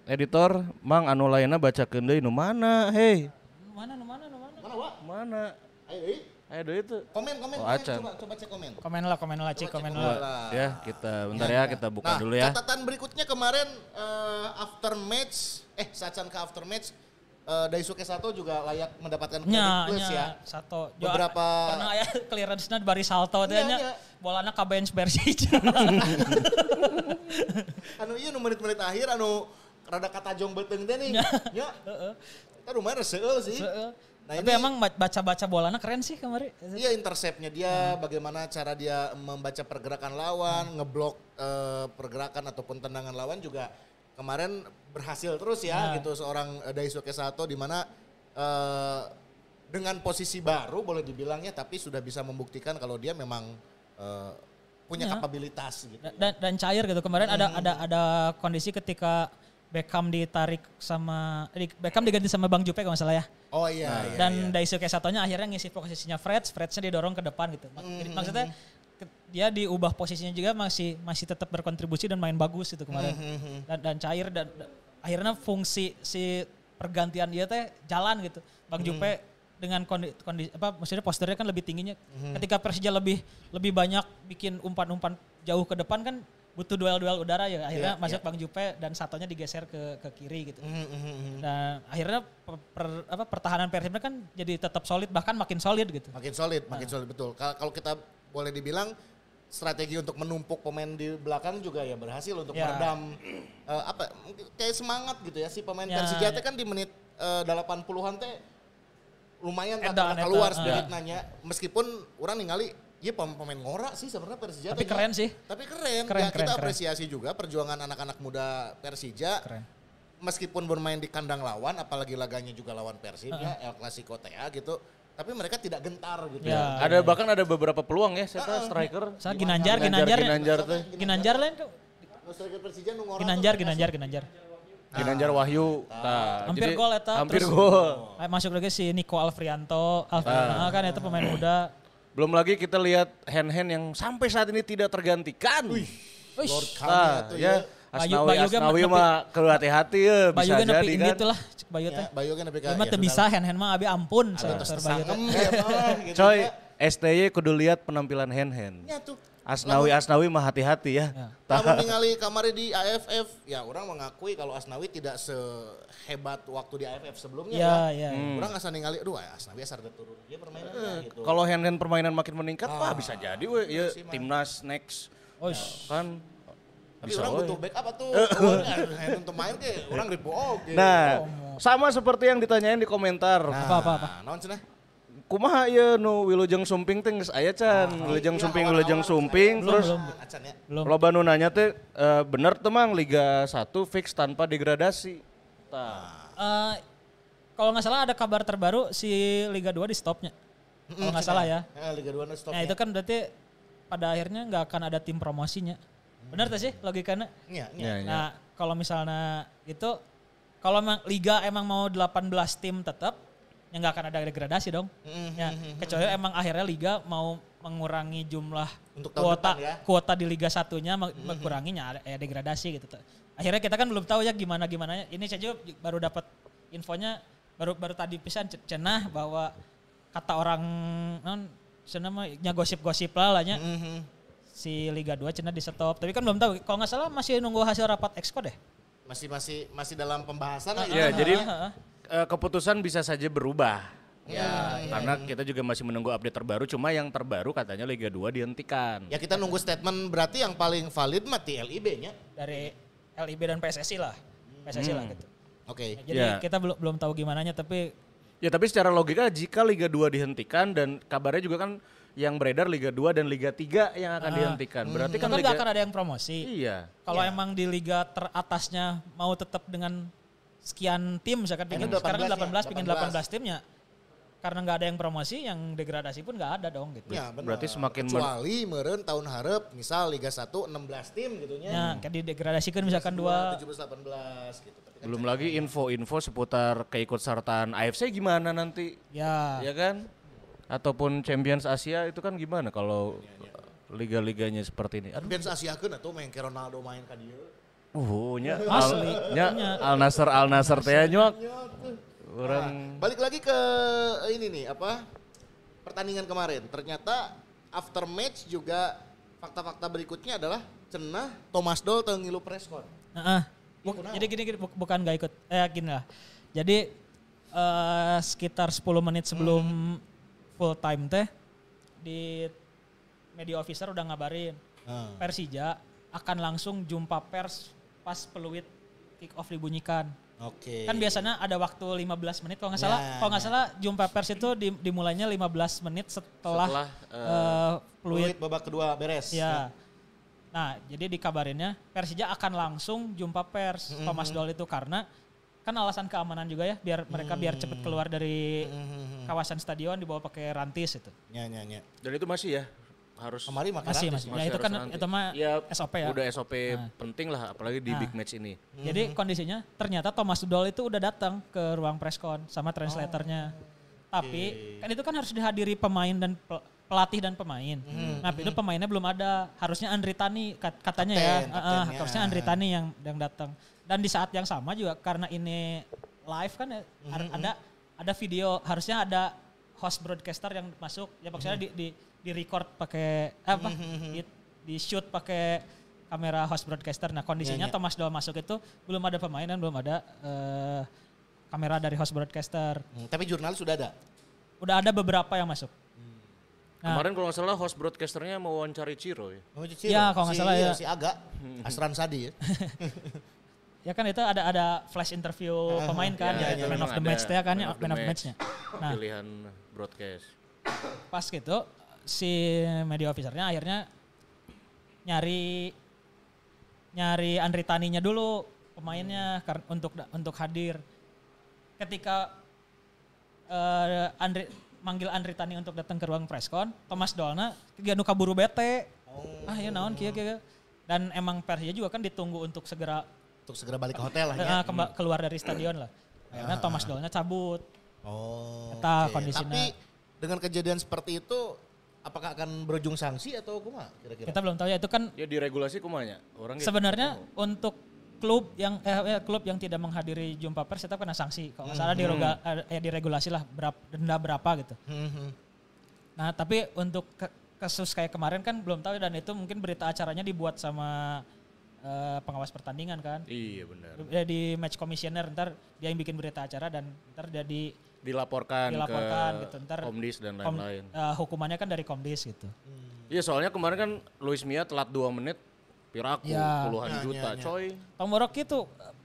Speaker 3: editor, Mang anu lainnya baca deui nu mana? Hei,
Speaker 4: Mana, nu mana, nu mana?
Speaker 2: Mana, Wak?
Speaker 3: mana?
Speaker 2: Ayo, deui.
Speaker 3: Ayo deui itu.
Speaker 2: Komen, komen,
Speaker 3: Oh,
Speaker 2: komen. Coba, coba cek komen.
Speaker 4: Komen lah, komen lah, cik, komen lah.
Speaker 2: Lah.
Speaker 3: Ya, kita bentar ya, kita buka
Speaker 2: Nah,
Speaker 3: dulu ya.
Speaker 2: catatan berikutnya kemarin eh, after match, eh sacan ke after match, eh, Daisuke Sato juga layak mendapatkan credit
Speaker 4: Nya,
Speaker 2: plus
Speaker 4: nya,
Speaker 2: ya.
Speaker 4: satu.
Speaker 2: Beberapa-
Speaker 4: pernah aya [laughs] clearance-na di baris salto teh
Speaker 2: Nya,
Speaker 4: nya.
Speaker 2: nya.
Speaker 4: Bolana ka bench Persija. [laughs]
Speaker 2: Anu iya nu menit-menit akhir anu rada katajong beteng teh nih. Ya. [laughs] Kan lumayan reseueul sih.
Speaker 4: Heeh.
Speaker 2: Nah,
Speaker 4: Tapi
Speaker 2: ini-
Speaker 4: emang ba- baca-baca bolana keren sih kemarin.
Speaker 2: Iya interceptnya dia, bagaimana cara dia membaca pergerakan lawan, ngeblok eh, pergerakan ataupun tendangan lawan juga kemarin berhasil terus ya
Speaker 4: Nah.
Speaker 2: gitu seorang eh, Daisuke Sato di mana eh, dengan posisi baru boleh dibilang ya tapi sudah bisa membuktikan kalau dia memang eh, punya
Speaker 4: Ya.
Speaker 2: kapabilitas gitu.
Speaker 4: dan, dan cair gitu kemarin ada ada ada kondisi ketika Beckham ditarik sama Beckham diganti sama Bang Jupe kalau nggak salah ya.
Speaker 2: Oh iya, iya,
Speaker 4: dan
Speaker 2: iya.
Speaker 4: Daisuke Satonya akhirnya ngisi posisinya Fred, Frednya didorong ke depan gitu. Jadi Maksudnya ke- dia diubah posisinya juga masih masih tetap berkontribusi dan main bagus itu kemarin. Dan, dan cair dan, dan akhirnya fungsi si pergantian dia teh jalan gitu. Bang Jupe dengan kondisi, apa maksudnya posturnya kan lebih tingginya. Ketika Persija lebih lebih banyak bikin umpan-umpan jauh ke depan kan butuh duel-duel udara ya akhirnya
Speaker 2: Iya,
Speaker 4: masuk Bang Jupe dan Satonya digeser ke ke kiri gitu.
Speaker 2: Mhm, mhm, mhm.
Speaker 4: Dan akhirnya per, per- apa, pertahanan Persibnya kan jadi tetap solid bahkan makin solid gitu.
Speaker 2: Makin solid, makin solid betul. Ka- Kalau kita boleh dibilang strategi untuk menumpuk pemain di belakang juga ya berhasil untuk
Speaker 4: Ya.
Speaker 2: meredam eh, apa kayak semangat gitu ya si pemain
Speaker 4: Ya,
Speaker 2: Persija
Speaker 4: ya.
Speaker 2: teh kan di menit eh, 80-an teh lumayan
Speaker 4: Edan,
Speaker 2: keluar
Speaker 4: ah.
Speaker 2: sedikit nanya meskipun orang ningali Iya pem- pemain ngorak sih sebenarnya Persija.
Speaker 4: Tapi
Speaker 2: teh,
Speaker 4: keren
Speaker 2: ya.
Speaker 4: sih.
Speaker 2: Tapi keren.
Speaker 4: Keren,
Speaker 2: ya,
Speaker 4: keren,
Speaker 2: kita
Speaker 4: keren.
Speaker 2: apresiasi juga perjuangan anak-anak muda Persija.
Speaker 4: Keren.
Speaker 2: Meskipun bermain di kandang lawan, apalagi laganya juga lawan Persib ya, El Clasico TA gitu. Tapi mereka tidak gentar gitu.
Speaker 4: Ya.
Speaker 3: Ada bahkan ada beberapa peluang ya saya striker.
Speaker 4: Saya Ginanjar,
Speaker 3: Ginanjar,
Speaker 4: Ginanjar,
Speaker 3: Ginanjar tuh.
Speaker 4: Ginanjar lain tuh.
Speaker 2: Striker Persija nu ngora
Speaker 4: Ginanjar, Ginanjar, Ginanjar.
Speaker 3: Ginanjar Wahyu. Nah,
Speaker 4: Hampir
Speaker 3: jadi
Speaker 4: gol eta,
Speaker 3: Hampir
Speaker 4: terus-
Speaker 3: gol.
Speaker 4: Eh, Masuk lagi si Nico Alfrianto, Alfrianto kan itu pemain muda.
Speaker 3: Belum lagi kita lihat hand-hand yang sampai saat ini tidak tergantikan.
Speaker 2: Lord
Speaker 4: Wih,
Speaker 2: Kami
Speaker 3: Nah,
Speaker 2: tuh
Speaker 3: ya.
Speaker 4: Bayu-
Speaker 3: Asnawi,
Speaker 4: Bayu
Speaker 3: Asnawi
Speaker 4: nepi-
Speaker 3: mah keluar hati-hati ya
Speaker 4: Bayu
Speaker 3: bisa
Speaker 4: kan nepi
Speaker 3: jadi
Speaker 4: ini
Speaker 3: kan.
Speaker 4: tuh lah, Bayu
Speaker 2: Ya,
Speaker 4: teh.
Speaker 2: Bayu kan lebih
Speaker 4: Dia mah teu bisa hand-hand mah abi ampun
Speaker 2: ya.
Speaker 3: Coy, STY kudu lihat penampilan hand-hand.
Speaker 2: Ya tuh.
Speaker 3: Asnawi Asnawi mah hati-hati ya.
Speaker 4: Ya. [laughs]
Speaker 2: Kalau ningali kamari di AFF, ya orang mengakui kalau Asnawi tidak sehebat waktu di AFF sebelumnya
Speaker 4: Ya,
Speaker 2: ya.
Speaker 4: ya.
Speaker 2: Orang nggak ningali, aduh Asnawi asal ada turun dia permainannya gitu.
Speaker 3: Kalau hand-hand permainan makin meningkat, wah bisa jadi we. Ya, timnas next
Speaker 4: Oh,
Speaker 3: kan
Speaker 2: Tapi
Speaker 3: bisa
Speaker 2: orang butuh backup hand [laughs] untuk main ke orang ribu oke.
Speaker 3: Nah, sama seperti yang ditanyain di komentar.
Speaker 4: apa apa apa.
Speaker 2: Nah, naon cenah?
Speaker 3: Kumaha ieu nu Wilujeng Sumping teh geus aya can. Wilujeng Sumping Wilujeng Sumping terus
Speaker 4: belum.
Speaker 2: Acan ya.
Speaker 4: Belum.
Speaker 3: loba nu nanya teh eh, bener teh Mang Liga 1 fix tanpa degradasi. Tah.
Speaker 4: Eh, kalau nggak salah ada kabar terbaru si Liga 2 di stopnya. Kalau nggak salah ya.
Speaker 2: Ya, Liga 2 nu stop.
Speaker 4: Nah itu kan berarti pada akhirnya nggak akan ada tim promosinya. Benar tuh sih logikanya?
Speaker 2: Iya, iya.
Speaker 3: Ya, ya.
Speaker 4: Nah kalau misalnya itu, kalau emang Liga emang mau 18 tim tetap, ya nggak akan ada degradasi dong.
Speaker 2: Mm-hmm.
Speaker 4: Ya, kecuali emang akhirnya Liga mau mengurangi jumlah
Speaker 2: Untuk
Speaker 4: kuota
Speaker 2: depan ya.
Speaker 4: kuota di Liga satunya menguranginya ya degradasi gitu. Akhirnya kita kan belum tahu ya gimana gimana. Ini saya juga baru dapat infonya baru baru tadi pisan c- cenah bahwa kata orang non cenah mah nya gosip-gosip lah lah nya
Speaker 2: Mhm.
Speaker 4: Si Liga 2 cenah di stop. Tapi kan belum tahu. Kalau nggak salah masih nunggu hasil rapat exco deh.
Speaker 2: Masih masih masih dalam pembahasan
Speaker 3: Ya,
Speaker 2: itu.
Speaker 3: jadi
Speaker 4: ah, ah.
Speaker 3: eh, keputusan bisa saja berubah.
Speaker 2: Ya,
Speaker 3: Karena kita juga masih menunggu update terbaru, cuma yang terbaru katanya Liga 2 dihentikan.
Speaker 2: Ya kita nunggu statement berarti yang paling valid mah di LIB-nya.
Speaker 4: dari LIB dan PSSI lah. PSSI lah gitu.
Speaker 2: Oke.
Speaker 4: Jadi
Speaker 3: Ya.
Speaker 4: kita belum belum tahu gimana tapi
Speaker 3: Ya tapi secara logika jika Liga 2 dihentikan dan kabarnya juga kan yang beredar Liga 2 dan Liga 3 yang akan dihentikan. Berarti kan
Speaker 4: kan
Speaker 3: Liga
Speaker 4: akan ada yang promosi.
Speaker 3: Iya.
Speaker 4: Kalau emang di liga teratasnya mau tetap dengan sekian tim misalkan
Speaker 2: Ini
Speaker 4: pingin
Speaker 2: 18
Speaker 4: sekarang kan
Speaker 2: ya,
Speaker 4: 18 pingin
Speaker 2: 18.
Speaker 4: 18 timnya. Karena nggak ada yang promosi, yang degradasi pun nggak ada dong gitu.
Speaker 2: Ya, benar.
Speaker 3: Berarti semakin
Speaker 2: kecuali meren tahun harap misal Liga 1 16 tim gitu nya.
Speaker 4: Ya, kayak didegradasikan misalkan dua
Speaker 2: 17 18 gitu. Tapi kan
Speaker 3: belum lagi info-info seputar keikutsertaan AFC gimana nanti,
Speaker 4: ya
Speaker 3: ya kan? Ataupun Champions Asia itu kan gimana kalau liga-liganya seperti ini? Aduh,
Speaker 2: Champions Asia kan atuh main ke Ronaldo main ka dieu.
Speaker 3: uh, nya
Speaker 4: Asli,
Speaker 3: Al, nya. Al Nasr Al Nasr teh nyok. Orang
Speaker 2: Balik lagi ke ini nih apa? Pertandingan kemarin. Ternyata after match juga fakta-fakta berikutnya adalah cenah Thomas Doll teu ngilu preskon.
Speaker 4: Heeh. Bu- jadi gini, gini, bu- bukan nggak ikut, eh gini lah. Jadi eh, sekitar 10 menit sebelum full time teh di media officer udah ngabarin
Speaker 2: Hmm.
Speaker 4: Persija akan langsung jumpa pers pas peluit kick off dibunyikan.
Speaker 2: Oke.
Speaker 4: Kan biasanya ada waktu 15 menit kalau nggak salah,
Speaker 2: Ya,
Speaker 4: kalau nggak salah jumpa pers itu di- dimulainya 15 menit setelah,
Speaker 3: Setelah,
Speaker 4: eh, peluit
Speaker 2: Fluid babak kedua beres.
Speaker 4: Ya. Nah, jadi dikabarinnya Persija akan langsung jumpa pers
Speaker 2: Mm-hmm.
Speaker 4: Thomas Doll itu karena kan alasan keamanan juga ya biar mereka biar cepet
Speaker 2: Mm-hmm.
Speaker 4: keluar dari kawasan stadion dibawa pakai rantis itu.
Speaker 2: Nya nya nya.
Speaker 3: dan itu masih ya harus
Speaker 2: Kemarin
Speaker 4: Masih
Speaker 2: rantis.
Speaker 4: masih. Ya itu kan
Speaker 3: nanti.
Speaker 4: itu mah
Speaker 3: Ya,
Speaker 4: SOP ya.
Speaker 3: Udah SOP penting lah apalagi di
Speaker 4: Nah.
Speaker 3: big match ini.
Speaker 4: Jadi kondisinya ternyata Thomas Doll itu udah datang ke ruang preskon sama translatornya. Tapi kan itu kan harus dihadiri pemain dan pel- pelatih dan pemain. Nah, itu pemainnya belum ada. Harusnya Andri Tani kat- katanya ya.
Speaker 2: Kapten,
Speaker 4: Ah, ah,
Speaker 2: kaptennya.
Speaker 4: harusnya Andri Tani yang yang datang. Dan di saat yang sama juga karena ini live kan ya, har- ada ada video harusnya ada host broadcaster yang masuk ya maksudnya di di di record pakai apa di, di shoot pakai kamera host broadcaster. Nah kondisinya
Speaker 2: Ya, ya.
Speaker 4: Thomas Doll masuk itu belum ada pemain dan belum ada eh, kamera dari host broadcaster.
Speaker 2: Hmm, tapi jurnalis sudah ada.
Speaker 4: Udah ada beberapa yang masuk. Nah.
Speaker 3: Kemarin kalau nggak salah host broadcasternya mau wawancari Ciro ya.
Speaker 2: Oh, Cicil.
Speaker 4: Ya, kalau nggak
Speaker 2: Si-
Speaker 4: salah ya.
Speaker 2: Si Aga, Asran Sadi ya. [laughs]
Speaker 4: Ya kan itu ada ada flash interview pemain kan,
Speaker 3: Ya,
Speaker 4: ya,
Speaker 3: itu
Speaker 4: man
Speaker 3: memang
Speaker 4: of the
Speaker 3: ada
Speaker 4: match teh kan,
Speaker 3: man
Speaker 4: ya,
Speaker 3: the
Speaker 4: man of the
Speaker 3: match.
Speaker 4: match-nya. Nah,
Speaker 3: Pilihan broadcast.
Speaker 4: pas gitu si media officernya akhirnya nyari nyari Andri Taninya dulu pemainnya kar- untuk untuk hadir. Ketika eh, Andri manggil Andri Tani untuk datang ke ruang preskon, Thomas Dolna tiga nu kaburu bete. Ah ya naon kieu kieu. Dan emang Persija juga kan ditunggu untuk segera
Speaker 2: Untuk segera balik ke hotel lah ya.
Speaker 4: kemba- keluar dari stadion lah. Akhirnya Thomas Dolna cabut.
Speaker 2: Oh.
Speaker 4: Eta
Speaker 2: oke.
Speaker 4: kondisinya.
Speaker 2: Tapi dengan kejadian seperti itu apakah akan berujung sanksi atau kumaha kira-kira?
Speaker 4: Kita belum tahu ya itu kan
Speaker 3: Ya diregulasi kumanya. Orang gitu.
Speaker 4: sebenarnya untuk klub yang eh, eh, klub yang tidak menghadiri jumpa pers tetap kena sanksi. Kalau nggak salah direga- eh, diregulasi lah berapa denda berapa gitu.
Speaker 2: Mhm.
Speaker 4: Nah tapi untuk ke- kasus kayak kemarin kan belum tahu dan itu mungkin berita acaranya dibuat sama eh, pengawas pertandingan kan.
Speaker 3: Iya benar.
Speaker 4: Ya, di match commissioner ntar dia yang bikin berita acara dan ntar dia di
Speaker 3: Dilaporkan,
Speaker 4: dilaporkan
Speaker 3: ke
Speaker 4: gitu ntar
Speaker 3: Komdis dan
Speaker 4: kom-
Speaker 3: lain-lain.
Speaker 4: eh, hukumannya kan dari komdis gitu.
Speaker 3: Iya soalnya kemarin kan Luis Mia telat 2 menit piraku
Speaker 4: Ya.
Speaker 3: puluhan
Speaker 2: Ya,
Speaker 3: juta
Speaker 2: ya, ya.
Speaker 3: coy.
Speaker 4: Tom Borok itu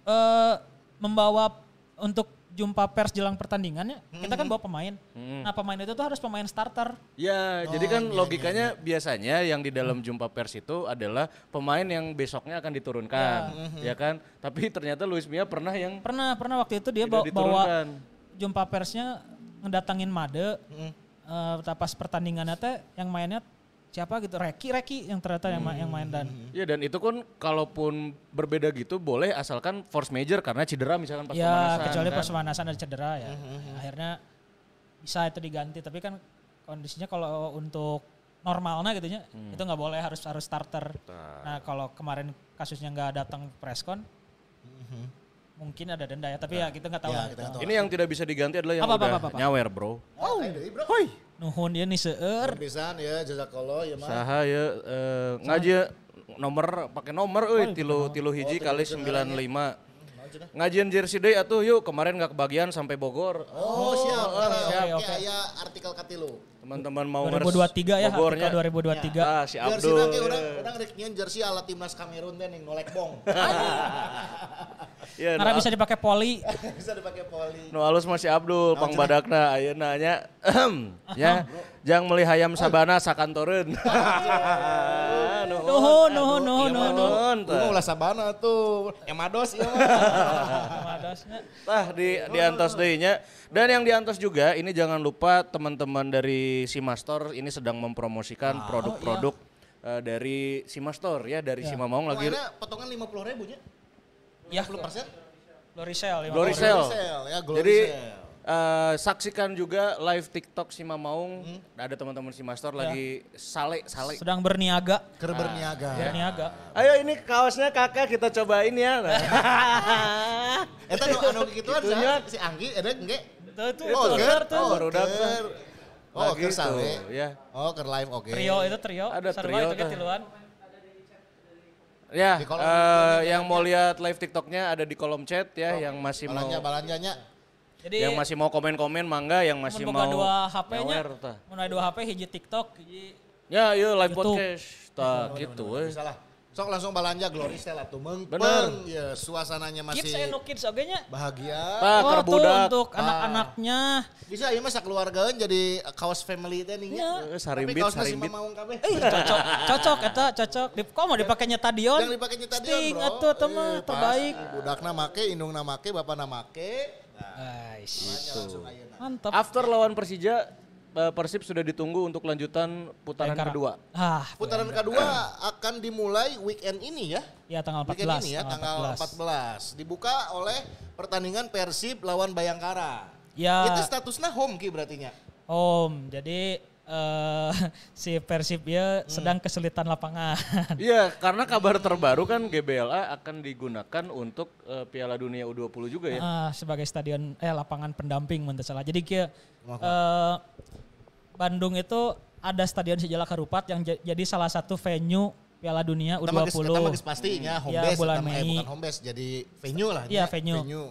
Speaker 4: eh, membawa untuk jumpa pers jelang pertandingannya, kita kan bawa pemain. Nah pemain itu tuh harus pemain starter.
Speaker 3: Ya, jadi kan logikanya biasanya yang di dalam jumpa pers itu adalah pemain yang besoknya akan diturunkan, ya kan? Tapi ternyata Luis Mia pernah yang
Speaker 4: Pernah pernah waktu itu dia bawa, bawa jumpa persnya ngedatangin Made. eh, pas pertandingannya teh yang mainnya siapa gitu Reki Reki yang ternyata yang, ma- yang main dan
Speaker 3: Ya dan itu kan kalaupun berbeda gitu boleh asalkan force major karena cedera misalkan pas
Speaker 4: ya
Speaker 3: pemanasan.
Speaker 4: kecuali
Speaker 3: kan?
Speaker 4: pas pemanasan ada cedera ya akhirnya bisa itu diganti tapi kan kondisinya kalau untuk normalnya gitu nya
Speaker 3: Hmm.
Speaker 4: itu nggak boleh harus harus starter nah kalau kemarin kasusnya nggak datang preskon mungkin ada denda ya tapi ya kita nggak tahu
Speaker 2: Ya, kita tahu.
Speaker 3: Ini yang tidak bisa diganti adalah yang
Speaker 4: Apa, apa,
Speaker 3: udah
Speaker 4: apa, apa?
Speaker 3: nyawer bro.
Speaker 2: Oh, bro.
Speaker 4: nuhun dia nih seueur
Speaker 2: Pisan ya jazakallah ya mah.
Speaker 3: Saha ya eh, ngaji nomor pakai nomor euy tilu tilu hiji kali 95. Ngajian jersey deui atuh yuk kemarin nggak kebagian sampai Bogor.
Speaker 2: Oh, siap. Oke,
Speaker 4: siap.
Speaker 2: oke, aya artikel katilu.
Speaker 3: Teman-teman mau ngers
Speaker 4: 2023 ya
Speaker 3: Bogornya.
Speaker 4: artikel 2023
Speaker 3: Ah, si
Speaker 2: Jersey
Speaker 3: Abdul.
Speaker 2: nanti orang orang rek jersey ala timnas Kamerun teh ning nolek bong. [laughs] [laughs]
Speaker 3: Ya,
Speaker 4: karena bisa dipakai poli [laughs]
Speaker 2: Bisa dipakai poli.
Speaker 3: Nu alus masih Abdul, pang badakna ayeuna nya. [laughs] ya, jang meuli hayam sabana sakantoreun. [laughs]
Speaker 4: nuhun nuhun nuhun
Speaker 3: Iya,
Speaker 4: nuhun
Speaker 3: nuhun,
Speaker 2: Lu ulah sabana tuh. Emados ieu mah.
Speaker 4: Madosnya.
Speaker 3: Tah di diantos deui nya. Dan yang diantos juga ini jangan lupa teman-teman dari Simastor ini sedang mempromosikan produk-produk eh, dari Simastor ya dari Simamaung lagi
Speaker 2: Pokoknya potongan 50 ribu nya.
Speaker 4: Ya,
Speaker 2: 50 persen.
Speaker 4: Glory Sale. lima
Speaker 3: Glory. Sale.
Speaker 2: ya glory
Speaker 3: Jadi
Speaker 2: sale.
Speaker 3: eh, saksikan juga live TikTok Simamaung. Ada teman-teman Simastor lagi sale sale.
Speaker 4: Sedang berniaga.
Speaker 2: Keur berniaga.
Speaker 4: Berniaga.
Speaker 3: Ayo ini kaosnya kakak kita cobain ya. [laughs]
Speaker 2: Eta nu anu gituan
Speaker 3: Itunya.
Speaker 2: sa- si Anggi ada engge?
Speaker 4: Itu itu
Speaker 2: Oh,
Speaker 4: tuh.
Speaker 3: Oh, baru datang.
Speaker 2: keur. Oh,
Speaker 3: tuh,
Speaker 2: sale.
Speaker 3: ya.
Speaker 2: Oh, keur live oke.
Speaker 4: Trio itu trio.
Speaker 3: Ada trio
Speaker 4: itu kan tiluan.
Speaker 3: Ya,
Speaker 2: Di kolom
Speaker 3: eh, yang mau lihat live TikToknya ada di kolom chat ya, yang masih mau
Speaker 2: Balanja balanjanya.
Speaker 4: Jadi
Speaker 3: yang masih mau komen-komen mangga, yang masih mau
Speaker 4: dua HP-nya. aya dua HP hiji TikTok, hiji
Speaker 3: Ya, iya live
Speaker 4: YouTube.
Speaker 3: podcast. Tah, gitu we.
Speaker 2: Bisa lah. Sok langsung balanja Glory Sale atuh mengpeng.
Speaker 3: Bener.
Speaker 2: Ya, suasananya
Speaker 4: Kids
Speaker 2: masih
Speaker 4: eno kids oge nya.
Speaker 2: bahagia.
Speaker 3: Tah,
Speaker 4: Oh, tuh
Speaker 3: budak.
Speaker 4: untuk anak-anaknya.
Speaker 2: Bisa ya masa keluargaan jadi kaos family teh nih.
Speaker 4: Ya.
Speaker 3: Eh,
Speaker 2: Tapi
Speaker 3: Sarimbit,
Speaker 2: si
Speaker 3: sarimbit.
Speaker 2: Mamaung kabeh.
Speaker 4: Eh, [laughs] cocok, cocok eta cocok. Di, kok mau dipakainya tadion?
Speaker 2: Yang dipakai nyeta dia,
Speaker 4: Sting
Speaker 2: bro.
Speaker 4: atuh teh mah
Speaker 2: Eh, pas.
Speaker 4: terbaik.
Speaker 2: Budakna make, indungna make, bapakna make. Nah, ayeuna.
Speaker 4: mantap.
Speaker 3: After lawan Persija, Persib sudah ditunggu untuk lanjutan putaran kedua.
Speaker 4: Ah,
Speaker 2: Putaran kedua akan dimulai weekend ini ya.
Speaker 4: ya tanggal 14.
Speaker 2: Weekend ini ya, tanggal 14. Dibuka oleh pertandingan Persib lawan Bayangkara.
Speaker 4: Ya.
Speaker 2: Itu statusnya home Ki berarti nya.
Speaker 4: Om, jadi eh, [laughs] si Persib ya sedang kesulitan lapangan.
Speaker 3: Iya, [laughs] karena kabar terbaru kan GBLA akan digunakan untuk eh, Piala Dunia U20 juga ya.
Speaker 4: Ah, sebagai stadion eh lapangan pendamping mun teu salah. Jadi kia eh, Bandung itu ada stadion Sijalak Harupat yang ja- jadi salah satu venue Piala Dunia
Speaker 2: Kita mah geus-
Speaker 4: U20.
Speaker 2: kita mah geus pastinya home
Speaker 4: Ya,
Speaker 2: base,
Speaker 4: bulan
Speaker 2: eh,
Speaker 4: Mei.
Speaker 2: bukan home base, jadi venue lah.
Speaker 4: Iya,
Speaker 2: nya.
Speaker 4: venue.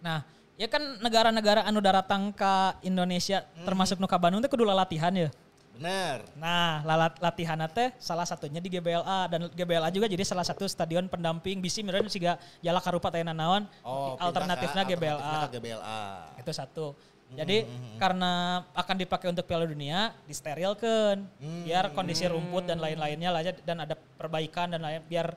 Speaker 4: Nah, ya kan negara-negara anu datang ke Indonesia termasuk nu ka Bandung teh kudu latihan ya.
Speaker 2: Bener.
Speaker 4: Nah, lalat latihan teh salah satunya di GBLA dan GBLA juga jadi salah satu stadion pendamping bisi meureun siga jala karupa teh naon
Speaker 2: Oh,
Speaker 4: alternatifnya GBLA.
Speaker 2: alternatifnya GBLA.
Speaker 4: Itu satu. Jadi karena akan dipakai untuk Piala Dunia, disterilkan biar kondisi rumput dan lain-lainnya lah dan ada perbaikan dan lain biar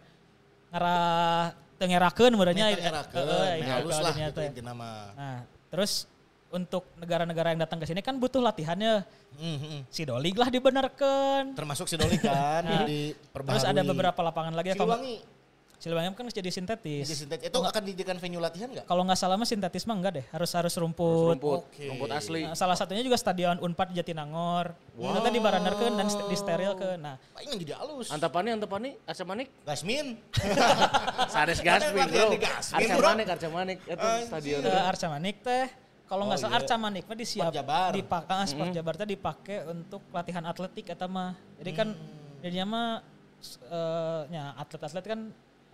Speaker 4: ngarah tengerakeun merenya
Speaker 2: lah gitu mah.
Speaker 4: Nah, terus untuk negara-negara yang datang ke sini kan butuh latihannya.
Speaker 2: Mhm.
Speaker 4: Si Dolig lah dibenarkan.
Speaker 2: Termasuk si Doli kan di
Speaker 4: Terus ada beberapa lapangan lagi.
Speaker 2: Siliwangi.
Speaker 4: Siliwangi kan jadi sintetis.
Speaker 2: Di sintetis. Itu akan dijadikan venue latihan nggak?
Speaker 4: Kalau nggak salah mah sintetis mah enggak deh. Harus harus rumput.
Speaker 3: Rumput,
Speaker 2: Oke.
Speaker 3: rumput asli.
Speaker 4: Nah, salah satunya juga stadion Unpad di Jatinangor. Itu tadi dibarandarkeun dan st- disterilkeun. Nah,
Speaker 2: Paling jadi halus.
Speaker 3: Antapani, Antapani, Arca Manik,
Speaker 2: Gasmin. [laughs]
Speaker 3: Sades Gasmin bro.
Speaker 2: di
Speaker 3: Arca. Manik, Arca Manik, itu stadion.
Speaker 4: eh, Arca Manik teh kalau nggak
Speaker 2: Oh,
Speaker 4: salah
Speaker 2: iya.
Speaker 4: Arca Manik mah disiap dipakai ah, Sport Jabar teh dipakai untuk latihan atletik eta mah. Jadi kan
Speaker 2: Hmm.
Speaker 4: jadinya mah eh, nya atlet-atlet kan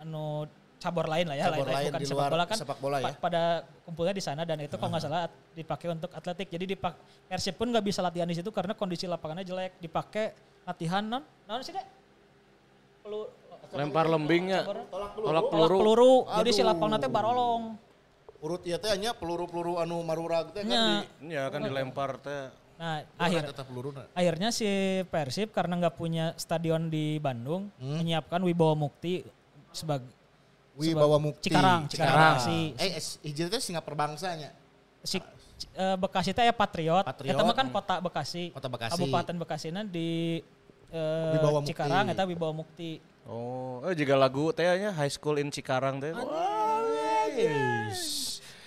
Speaker 4: anu cabur lain lah ya,
Speaker 2: Cabur lain
Speaker 4: bukan
Speaker 2: di
Speaker 4: sepak
Speaker 2: luar
Speaker 4: bola kan
Speaker 2: sepak bola ya.
Speaker 4: pa- pada kumpulnya di sana dan itu kalau nggak salah at- dipakai untuk atletik. Jadi dipak Persib pun nggak bisa latihan di situ karena kondisi lapangannya jelek. Dipakai latihan non non sih deh. Pelu,
Speaker 3: Lempar lembingnya, tolak
Speaker 4: tolak
Speaker 3: peluru.
Speaker 4: peluru. Jadi si lapangan teh barolong.
Speaker 2: Urut ieu teh nya peluru-peluru anu marurag teh kan di
Speaker 3: Ya kan dilempar teh.
Speaker 4: Nah,
Speaker 2: akhir
Speaker 4: akhir
Speaker 2: tetap peluruna.
Speaker 4: akhirnya si Persib karena nggak punya stadion di Bandung menyiapkan Wibawa Mukti sebagai
Speaker 2: Wibawa Mukti.
Speaker 4: Cikarang, Cikarang, si
Speaker 2: Eh, es- hijau teh Singapura bangsanya.
Speaker 4: si eh, Bekasi teh ya Patriot.
Speaker 2: Patriot.
Speaker 4: Eta mah kan kota Bekasi.
Speaker 2: Kota Bekasi.
Speaker 4: Kabupaten Bekasina di eh,
Speaker 2: Wibawa Mukti.
Speaker 4: Cikarang eta Wibawa Mukti.
Speaker 3: Oh, eh juga lagu teh nya High School in Cikarang teh.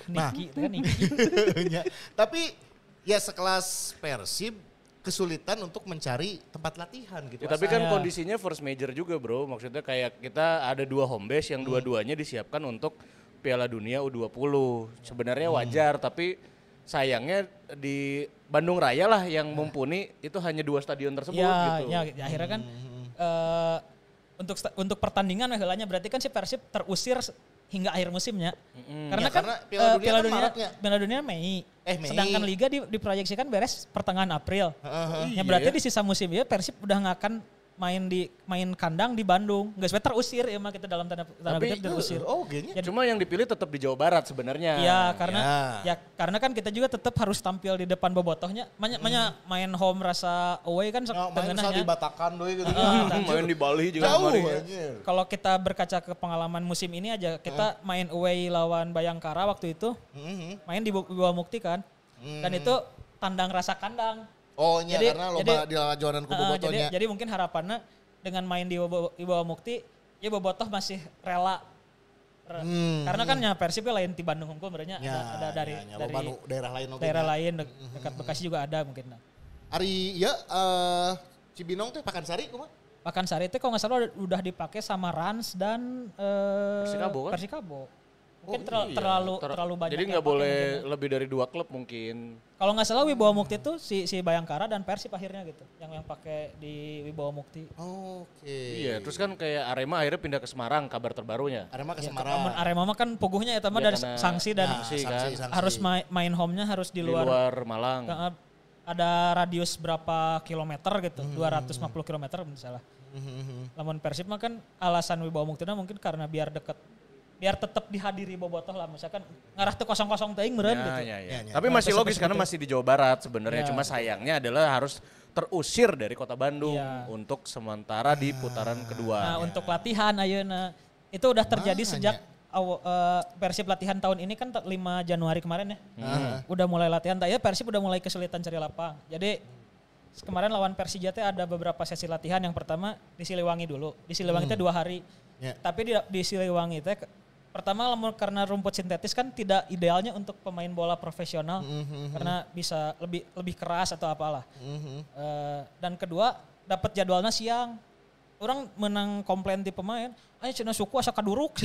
Speaker 2: Nah.
Speaker 4: Niki, teh kan Niki.
Speaker 2: Tapi ya sekelas Persib kesulitan untuk mencari tempat latihan gitu.
Speaker 3: Ya, tapi kan kondisinya first major juga bro. Maksudnya kayak kita ada dua home base yang dua-duanya disiapkan untuk Piala Dunia U20. Sebenarnya wajar tapi sayangnya di Bandung Raya lah yang mumpuni itu hanya dua stadion tersebut
Speaker 4: ya,
Speaker 3: gitu.
Speaker 4: ya, ya, akhirnya kan eh, untuk sta- untuk pertandingan heulanya berarti kan si Persib terusir hingga akhir musimnya. Karena
Speaker 2: Ya,
Speaker 4: kan
Speaker 2: karena
Speaker 4: eh,
Speaker 2: Piala Dunia
Speaker 4: Piala
Speaker 2: kan
Speaker 4: Dunia,
Speaker 2: Maretnya.
Speaker 4: Piala Dunia Mei.
Speaker 2: Eh, Mei.
Speaker 4: Sedangkan liga di, diproyeksikan beres pertengahan April.
Speaker 2: Heeh.
Speaker 4: Ya berarti di sisa musim ya Persib udah nggak akan main di main kandang di Bandung. Nggak sebenarnya terusir ya mah kita dalam tanda tanda
Speaker 3: Tapi,
Speaker 4: kutip terusir.
Speaker 2: Oh, gengnya.
Speaker 3: Cuma yang dipilih tetap di Jawa Barat sebenarnya.
Speaker 4: Iya karena
Speaker 2: ya.
Speaker 4: ya. karena kan kita juga tetap harus tampil di depan bobotohnya. Banyak banyak main home rasa away kan
Speaker 2: Ya, main misal di Batakan doi gitu.
Speaker 4: Ah, [laughs]
Speaker 3: Hmm, main di Bali juga
Speaker 2: Jauh.
Speaker 4: Kalau kita berkaca ke pengalaman musim ini aja, kita main away lawan Bayangkara waktu itu,
Speaker 2: Mhm.
Speaker 4: main di Bawah Mukti kan. Dan itu tandang rasa kandang.
Speaker 2: Oh, iya
Speaker 4: Jadi-
Speaker 2: karena
Speaker 4: jadi-
Speaker 2: loba di lajonan kubu
Speaker 4: jadi,
Speaker 2: botonya.
Speaker 4: jadi mungkin harapannya dengan main di Bawah, di Bawah Mukti, ya Bobotoh masih rela. Re-
Speaker 2: Hmm.
Speaker 4: Karena kan ya Persib kan lain di Bandung Hongkong sebenarnya
Speaker 2: Ya,
Speaker 4: ada, ada dari
Speaker 2: ya, ya,
Speaker 4: dari
Speaker 2: daerah lain
Speaker 4: daerah
Speaker 2: nya.
Speaker 4: lain dek- dekat Bekasi juga ada mungkin. Nah.
Speaker 2: Ari ya eh Cibinong teh Pakansari kumaha?
Speaker 4: Pakan Sari itu kalau nggak salah udah- dipakai sama Rans dan eh,
Speaker 3: Persikabo kan?
Speaker 4: Persikabo. Mungkin
Speaker 3: Oh,
Speaker 4: terla-
Speaker 3: iya.
Speaker 4: terlalu
Speaker 3: Ter-
Speaker 4: terlalu banyak.
Speaker 3: Jadi
Speaker 4: yang
Speaker 3: nggak boleh
Speaker 4: mungkin. ya.
Speaker 3: lebih dari dua klub mungkin.
Speaker 4: Kalau nggak salah Wibawa Mukti itu si si Bayangkara dan Persib akhirnya gitu, yang yang pakai di Wibawa Mukti.
Speaker 2: Oke.
Speaker 3: Iya, terus kan kayak Arema akhirnya pindah ke Semarang kabar terbarunya.
Speaker 2: Arema ke
Speaker 4: Ya,
Speaker 2: Semarang.
Speaker 4: Arema mah kan puguhnya ya
Speaker 3: Ya,
Speaker 4: dari
Speaker 3: karena-
Speaker 4: sanksi dan
Speaker 2: Nah,
Speaker 3: sanksi kan.
Speaker 2: sanksi.
Speaker 4: harus main, main home-nya harus di
Speaker 3: Di
Speaker 4: luar,
Speaker 3: luar Malang.
Speaker 4: Nggak, ada radius berapa kilometer gitu, 250 kilometer misalnya.
Speaker 2: Mhm.
Speaker 4: Lamun Persib mah kan alasan Wibawa Mukti mungkin karena biar deket biar tetap dihadiri bobotoh lah misalkan ngarah tuh kosong-kosong teuing meureun
Speaker 3: Ya,
Speaker 4: gitu.
Speaker 3: ya, ya.
Speaker 2: Ya, ya.
Speaker 3: Tapi
Speaker 4: Nah,
Speaker 3: masih logis karena
Speaker 4: itu.
Speaker 3: masih di Jawa Barat sebenarnya.
Speaker 4: Ya.
Speaker 3: Cuma sayangnya adalah harus terusir dari kota Bandung
Speaker 4: Iya.
Speaker 3: untuk sementara di putaran kedua.
Speaker 4: Nah, untuk latihan ayeuna itu udah terjadi
Speaker 2: Makanya.
Speaker 4: sejak aw- eh, Persib latihan tahun ini kan t- 5 Januari kemarin ya. Udah mulai latihan, tak ya Persib udah mulai kesulitan cari lapang. Jadi kemarin lawan Persija teh ada beberapa sesi latihan. Yang pertama di Siliwangi dulu. Di Siliwangi teh dua hari.
Speaker 2: Ya.
Speaker 4: Tapi di, di Siliwangi teh ke- pertama karena rumput sintetis kan tidak idealnya untuk pemain bola profesional karena bisa lebih lebih keras atau apalah. Eh, dan kedua dapat jadwalnya siang. Orang menang komplain di pemain, ayo cina suku asa kaduruk. [laughs]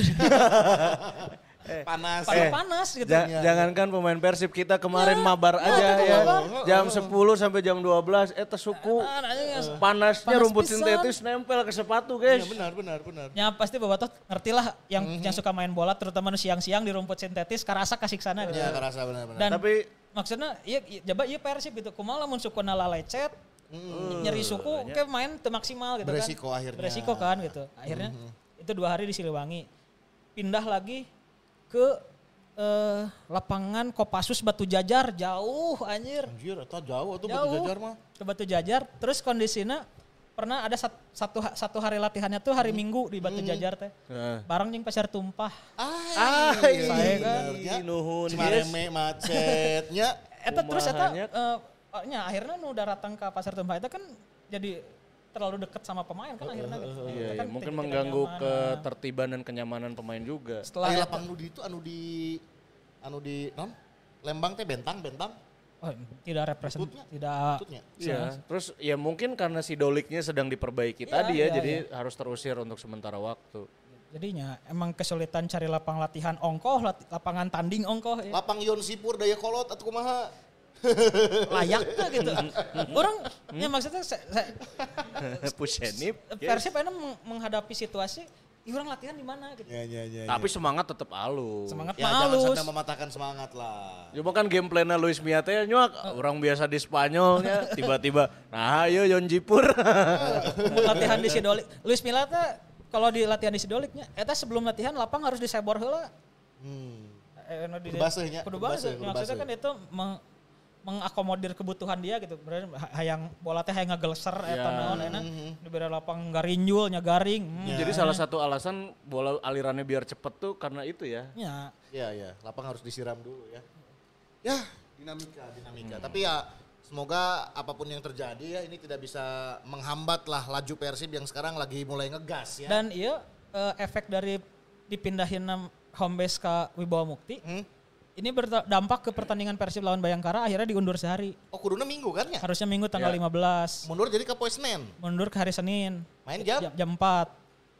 Speaker 2: Panas.
Speaker 4: Panas panas gitu.
Speaker 3: Ja- jangankan pemain Persib kita kemarin mabar aja
Speaker 4: kita
Speaker 3: ya.
Speaker 4: mabar.
Speaker 3: Jam 10 sampai jam 12 eh suku
Speaker 4: Ah, nah, ya,
Speaker 3: panasnya
Speaker 4: panas
Speaker 3: rumput
Speaker 4: pisan.
Speaker 3: sintetis nempel ke sepatu guys.
Speaker 2: Ya, benar, benar, benar.
Speaker 4: Ya pasti bapak tuh ngerti lah yang yang suka main bola terutama siang-siang di rumput sintetis karasa kasih sana gitu.
Speaker 2: Ya, kerasa benar, benar.
Speaker 4: Dan
Speaker 3: Tapi
Speaker 4: maksudnya iya iya, coba iya Persib gitu. Kumaha lamun sukuna lecet Nyeri suku kayak main tuh maksimal gitu
Speaker 2: Beresiko
Speaker 4: kan.
Speaker 2: akhirnya.
Speaker 4: Beresiko kan gitu. Akhirnya itu dua hari di Siliwangi. Pindah lagi ke eh, lapangan Kopassus Batu Jajar jauh anjir.
Speaker 2: Anjir, eta jauh tuh
Speaker 4: Jauh.
Speaker 2: batu jajar mah.
Speaker 4: Ke Batu Jajar terus kondisinya pernah ada sat- satu satu hari latihannya tuh hari Minggu di Batu Jajar teh.
Speaker 3: Nah.
Speaker 4: Bareng jeung pasar tumpah.
Speaker 2: Ah,
Speaker 4: Saya kan.
Speaker 3: nuhun
Speaker 2: Cimareme macetnya.
Speaker 4: Eta terus eta
Speaker 3: nya
Speaker 4: akhirnya nu udah datang ke pasar tumpah itu kan jadi terlalu dekat sama pemain kan akhirnya gitu.
Speaker 3: Iya,
Speaker 4: Itu
Speaker 3: iya.
Speaker 4: kan
Speaker 3: mungkin mengganggu
Speaker 4: nyaman.
Speaker 3: ketertiban dan kenyamanan pemain juga.
Speaker 4: setelah eta-
Speaker 2: lapang nu di itu anu di anu di non Lembang teh bentang bentang
Speaker 4: oh, tidak represent
Speaker 2: Tututnya?
Speaker 4: tidak
Speaker 2: tutnya.
Speaker 3: Iya. Terus ya mungkin karena si Doliknya sedang diperbaiki
Speaker 4: Iya,
Speaker 3: tadi ya,
Speaker 4: iya,
Speaker 3: jadi harus terusir untuk sementara waktu.
Speaker 4: jadinya emang kesulitan cari lapang latihan ongkoh lapangan tanding ongkoh ya.
Speaker 2: Lapang Yon Sipur daya kolot atau kumaha? [laughs]
Speaker 4: layak tuh gitu orang ya maksudnya saya, saya,
Speaker 3: Pusenip.
Speaker 4: Persib meng- menghadapi situasi "Ih, orang latihan di mana gitu
Speaker 2: Ya ya ya.
Speaker 3: Tapi semangat tetap halus.
Speaker 4: semangat
Speaker 2: ya jangan
Speaker 4: malus
Speaker 2: sampai mematahkan semangat lah.
Speaker 3: Cuma kan game plan Luis Mia teh nyuak orang biasa di Spanyolnya [laughs] tiba-tiba nah ayo Yon Jipur.
Speaker 4: latihan di Sidolik Luis Milla teh kalau di latihan di Sidoliknya eta sebelum latihan lapang harus disebor heula
Speaker 2: Hmm.
Speaker 4: eh, nu di-
Speaker 2: Kudu baseuh nya,
Speaker 4: kudu baseuh. maksudnya kan itu meng- mengakomodir kebutuhan dia gitu berarti ha- hayang bola teh hayang ngageleser eta
Speaker 3: Ya.
Speaker 4: naon enak diberi lapang garinjul nya garing hmm.
Speaker 3: Jadi salah satu alasan bola alirannya biar cepet tuh karena itu ya.
Speaker 4: ya
Speaker 2: Ya ya, lapang harus disiram dulu ya. Ya, dinamika, dinamika. Tapi ya semoga apa pun yang terjadi ya ini tidak bisa menghambat lah laju Persib yang sekarang lagi mulai ngegas ya.
Speaker 4: dan iya eh, efek dari dipindahin home base ke Wibawa Mukti
Speaker 2: Hmm?
Speaker 4: Ini berdampak ke pertandingan Persib lawan Bayangkara akhirnya diundur sehari
Speaker 2: Oh kuduna minggu kan ya?
Speaker 4: harusnya minggu tanggal
Speaker 3: Ya.
Speaker 4: 15
Speaker 2: Mundur jadi ke poe Senin.
Speaker 4: mundur ke hari Senin
Speaker 2: Main jam?
Speaker 4: jam, jam 4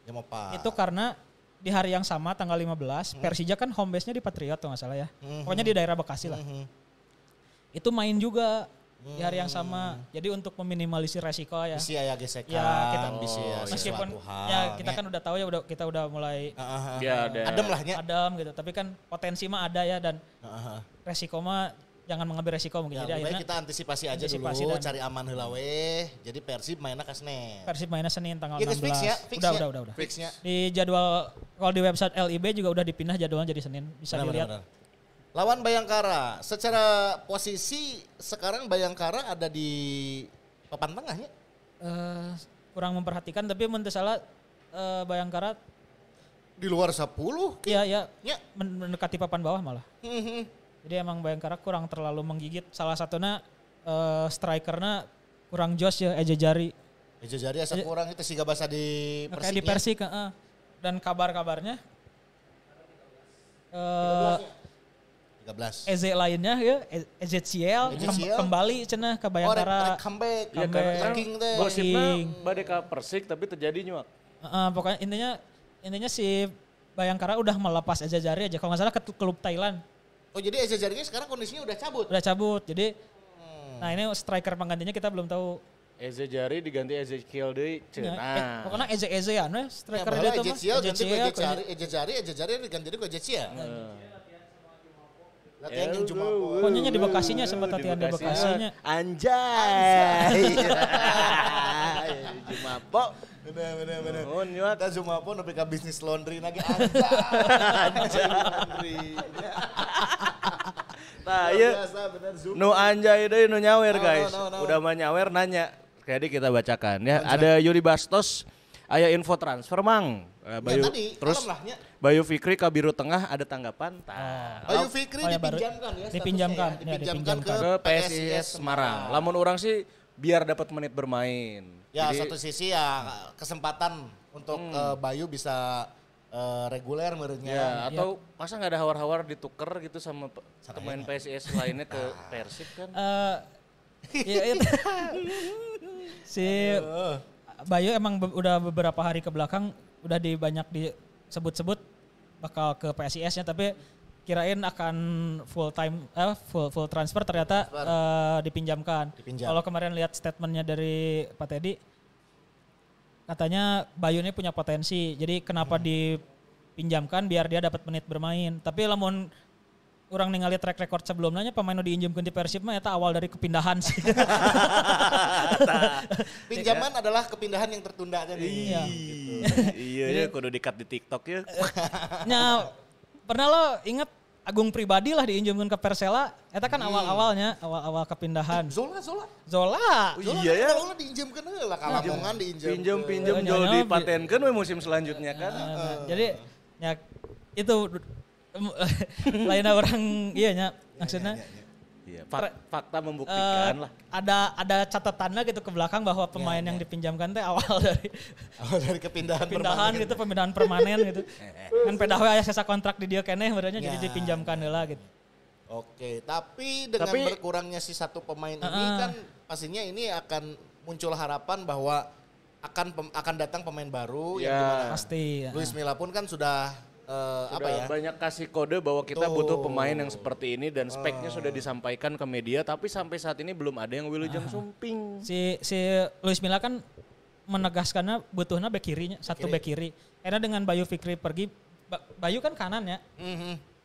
Speaker 2: Jam apa?
Speaker 4: itu karena di hari yang sama tanggal 15 Persija kan home base-nya di Patriot tuh nggak salah ya pokoknya di daerah Bekasi lah
Speaker 2: Mhm.
Speaker 4: itu main juga di hari yang sama jadi untuk meminimalisir resiko ya
Speaker 2: Bisa ya gesekan.
Speaker 4: ya kita
Speaker 2: bisa ya
Speaker 4: meskipun
Speaker 2: sesuatu hal,
Speaker 4: ya kita kan udah tahu ya udah kita udah mulai
Speaker 2: ah, ah.
Speaker 3: Ya ada.
Speaker 2: Adem lah nya.
Speaker 4: adem gitu tapi kan potensi mah ada ya dan
Speaker 2: Ah, ah, ah.
Speaker 4: resiko mah jangan mengambil resiko mungkin
Speaker 2: Ya,
Speaker 4: jadi akhirnya
Speaker 2: kita antisipasi aja
Speaker 4: Antisipasi
Speaker 2: dulu,
Speaker 4: dan-
Speaker 2: cari aman heula we. Jadi Persib mainnya ke Senin.
Speaker 4: Persib mainnya Senin tanggal
Speaker 2: Iya guys,
Speaker 4: 16
Speaker 2: fix ya, fix
Speaker 4: udah,
Speaker 2: ya.
Speaker 4: udah udah udah
Speaker 2: Fixnya.
Speaker 4: di jadwal kalau di website LIB juga udah dipindah jadwalnya jadi Senin bisa
Speaker 2: Benar,
Speaker 4: dilihat
Speaker 2: benar, benar. Lawan Bayangkara, secara posisi sekarang Bayangkara ada di papan tengahnya.
Speaker 4: eh kurang memperhatikan tapi menurut salah eh, Bayangkara
Speaker 2: Di luar 10.
Speaker 4: ya ya
Speaker 2: Ya.
Speaker 4: men- mendekati papan bawah malah.
Speaker 2: Mhm.
Speaker 4: Jadi emang Bayangkara kurang terlalu menggigit. Salah satunya eh, strikernya kurang jos ya Eja Jari.
Speaker 2: Ya jadi asa kurang itu sih bahasa di
Speaker 4: Kayak di
Speaker 2: Persik.
Speaker 4: Persik heeh. Dan kabar-kabarnya eh
Speaker 2: 13.
Speaker 4: EZ lainnya ya E- EZCL kem-
Speaker 2: EZCL.
Speaker 4: kembali cenah ke
Speaker 2: Oh,
Speaker 4: Bayangkara.
Speaker 2: rek comeback.
Speaker 3: Ya
Speaker 4: Comeback.
Speaker 3: kan
Speaker 2: Ranking teh.
Speaker 3: gosipnya badai ka Persik tapi terjadi nyuak.
Speaker 4: Heeh, pokoknya intinya intinya si Bayangkara udah melepas Eja Jari aja kalau nggak salah ke klub Thailand.
Speaker 2: Oh jadi Eza Jarinya sekarang kondisinya udah cabut.
Speaker 4: Udah cabut. Jadi
Speaker 2: Hmm.
Speaker 4: nah ini striker penggantinya kita belum tahu
Speaker 3: Eze Jari diganti Ezekiel deui
Speaker 4: Ya,
Speaker 3: cenah.
Speaker 4: eh, pokoknya Eze Eze ya, nah,
Speaker 2: Ya,
Speaker 4: striker dia tuh mah.
Speaker 2: Ezekiel ganti ke
Speaker 4: Ezekiel,
Speaker 2: Ejejari, Ejejari, Ejejari diganti ke Ezekiel. Latihan yang cuma
Speaker 4: Pokoknya di Bekasinya sempat latihan di Bekasinya.
Speaker 3: Anjay. Jumapo. [laughs]
Speaker 2: Bener, bener, bener.
Speaker 3: Nuhun nyuak.
Speaker 2: Kita cuma pun tapi ke bisnis laundry lagi [laughs] anjay. laundry. [laughs]
Speaker 3: Nah,
Speaker 2: Luar
Speaker 3: ieu
Speaker 2: biasa bener zoom.
Speaker 3: nu anjay deui nu nyawer guys. Udah mah nyawer nanya. Jadi kita bacakan ya. Ada Yuri Bastos aya info transfer Mang. Eh, Bayu
Speaker 2: Ya, tadi,
Speaker 3: terus. Bayu Fikri ke Biru Tengah ada tanggapan? Tah.
Speaker 2: Bayu Fikri
Speaker 4: Oh, ya,
Speaker 2: dipinjamkan ya.
Speaker 4: dipinjamkan,
Speaker 2: statusnya
Speaker 4: ya,
Speaker 2: Dipinjamkan ke
Speaker 3: ke PSIS Semarang. Lamun orang sih biar dapat menit bermain.
Speaker 2: Ya
Speaker 3: Jadi,
Speaker 2: satu sisi ya kesempatan untuk eh, Bayu bisa eh, reguler menurutnya.
Speaker 3: Ya, atau masa nggak ada hawar-hawar ditukar gitu sama pe- pemain
Speaker 2: ya.
Speaker 3: PSIS lainnya ke [laughs] Persib kan?
Speaker 4: Eh, ya, itu. [laughs] si Bayu emang be- udah beberapa hari ke belakang udah di banyak disebut-sebut bakal ke PSIS-nya tapi kirain akan full time eh, full full transfer ternyata eh, dipinjamkan.
Speaker 2: Dipinjam.
Speaker 4: Kalau kemarin lihat statementnya dari Pak Teddy katanya Bayu ini punya potensi. Jadi kenapa dipinjamkan biar dia dapat menit bermain. Tapi lamun orang ningali track record sebelumnya pemain nu diinjemkeun di Persib mah eta awal dari kepindahan sih. [laughs]
Speaker 2: Pinjaman adalah kepindahan yang tertunda tadi.
Speaker 4: Iya.
Speaker 3: iya ya kudu dikat di TikTok ya. [laughs]
Speaker 4: Nya pernah lo inget Agung pribadi lah diinjemkeun ke Persela, eta kan awal-awalnya, awal-awal kepindahan.
Speaker 2: Zola, Zola.
Speaker 4: Zola.
Speaker 2: Zola
Speaker 3: iya ya.
Speaker 2: Zola diinjemkeun heula ka Lamongan diinjem.
Speaker 3: Pinjem pinjem jol
Speaker 4: nyonya,
Speaker 3: dipatenkeun we musim selanjutnya kan.
Speaker 4: Nah, jadi ya itu [laughs] lainnya orang iya nya maksudnya
Speaker 3: Iya, fak- fakta
Speaker 4: eh,
Speaker 3: membuktikan lah.
Speaker 4: ada ada catatannya gitu ke belakang bahwa pemain yang dipinjamkan teh awal [laughs] dari
Speaker 2: Awal dari kepindahan
Speaker 4: pindahan gitu pemindahan permanen gitu [laughs] kan pedah aya sisa kontrak di dia keneh berarti jadi
Speaker 2: Ya.
Speaker 4: dipinjamkan heula gitu
Speaker 2: Oke, tapi dengan
Speaker 3: Tapi-
Speaker 2: berkurangnya si satu pemain ini
Speaker 4: Heeh.
Speaker 2: kan pastinya ini akan muncul harapan bahwa akan pem- akan datang pemain baru yang
Speaker 3: Ya.
Speaker 2: di mana
Speaker 4: pasti ya.
Speaker 2: Luis Milla pun kan sudah eh, apa
Speaker 3: Udah
Speaker 2: ya?
Speaker 3: banyak kasih kode bahwa kita
Speaker 2: Tuh.
Speaker 3: butuh pemain yang seperti ini dan speknya sudah disampaikan ke media tapi sampai saat ini belum ada yang Wilujeng Sumping.
Speaker 4: si si Luis Milla kan menegaskannya butuhnya bek kirinya satu bek kiri karena dengan Bayu Fikri pergi Ba- Bayu kan kanan ya
Speaker 2: Mhm.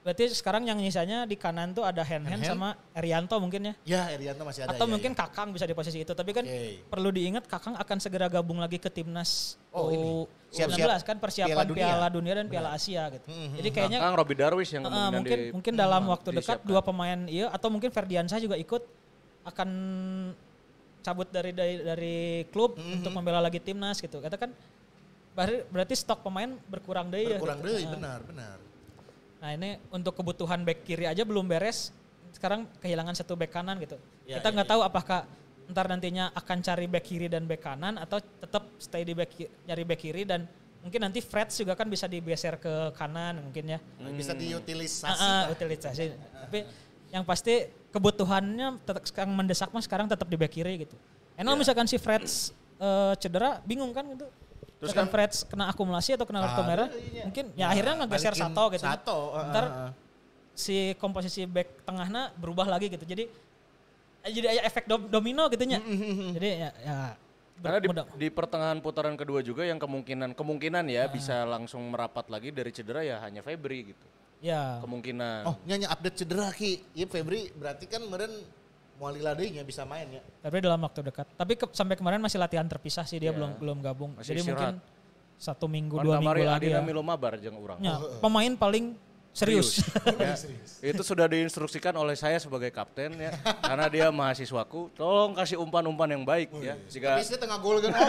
Speaker 4: Berarti sekarang yang nyisanya di kanan tuh ada Hen Hen
Speaker 2: Hen-Hen?
Speaker 4: sama Erianto mungkin ya
Speaker 2: Ya, Erianto masih ada.
Speaker 4: atau
Speaker 2: ya,
Speaker 4: mungkin
Speaker 2: ya.
Speaker 4: Kakang bisa di posisi itu tapi kan
Speaker 2: Oke.
Speaker 4: perlu diingat Kakang akan segera gabung lagi ke timnas
Speaker 2: Oh, ini.
Speaker 4: U19
Speaker 2: Siap-siap
Speaker 4: kan persiapan
Speaker 2: Piala
Speaker 4: Piala
Speaker 2: Dunia.
Speaker 4: Dunia, dan Piala Asia gitu
Speaker 2: Hmm,
Speaker 4: jadi kayaknya
Speaker 3: Kang Robi Darwis yang kemungkinan
Speaker 4: mungkin
Speaker 3: di-
Speaker 4: mungkin dalam
Speaker 3: Hmm,
Speaker 4: waktu dekat
Speaker 3: disiapkan.
Speaker 4: dua pemain iya atau mungkin Ferdiansyah juga ikut akan cabut dari dari, dari klub
Speaker 2: Hmm,
Speaker 4: untuk membela lagi timnas gitu. Kata kan berarti, berarti stok pemain berkurang deh ya.
Speaker 2: berkurang
Speaker 4: gitu.
Speaker 2: deh,
Speaker 4: Nah,
Speaker 2: benar, benar.
Speaker 4: Nah ini untuk kebutuhan back kiri aja belum beres. Sekarang kehilangan satu back kanan gitu.
Speaker 2: Ya,
Speaker 4: Kita
Speaker 2: ya,
Speaker 4: nggak tahu apakah ntar nantinya akan cari back kiri dan back kanan atau tetap stay di back ki- nyari back kiri dan mungkin nanti Freds juga kan bisa digeser ke kanan mungkin ya.
Speaker 2: Bisa diutilisasi.
Speaker 4: Ah,
Speaker 2: lah.
Speaker 4: utilisasi. Tapi yang pasti kebutuhannya tetap sekarang mendesak mah sekarang tetap di back kiri gitu. Enol misalkan si Freds eh, cedera bingung kan gitu. Terus kan Freds kena akumulasi atau kena kartu
Speaker 2: Ah,
Speaker 4: merah,
Speaker 2: iya.
Speaker 4: mungkin ya akhirnya ngegeser Sato gitu.
Speaker 2: Sato, ah,
Speaker 4: Ntar
Speaker 2: ah,
Speaker 4: si komposisi back tengahnya berubah lagi gitu. Jadi eh, jadi ada efek dom- domino gitu nya. Jadi ya, ya
Speaker 3: Karena di, di pertengahan putaran kedua juga yang kemungkinan kemungkinan ya
Speaker 4: Ah.
Speaker 3: bisa langsung merapat lagi dari cedera ya hanya Febri gitu.
Speaker 4: ya
Speaker 3: Kemungkinan.
Speaker 2: Oh, nyanyi update cedera Ki. Iya Febri berarti kan meren Muali nya bisa main ya.
Speaker 4: tapi dalam waktu dekat. Tapi ke- sampai kemarin masih latihan terpisah sih dia belum belum gabung.
Speaker 3: Masih
Speaker 4: Jadi
Speaker 3: istirahat.
Speaker 4: mungkin satu minggu
Speaker 3: Kan
Speaker 4: dua minggu lagi
Speaker 3: Adina
Speaker 4: ya.
Speaker 3: Milo mabar jeung urang.
Speaker 4: Ya, pemain paling serius. [laughs]
Speaker 3: Ya, itu sudah diinstruksikan oleh saya sebagai kapten ya. Karena dia mahasiswaku, tolong kasih umpan-umpan yang baik ya. Jika
Speaker 2: Tapi tengah gol kan. [laughs]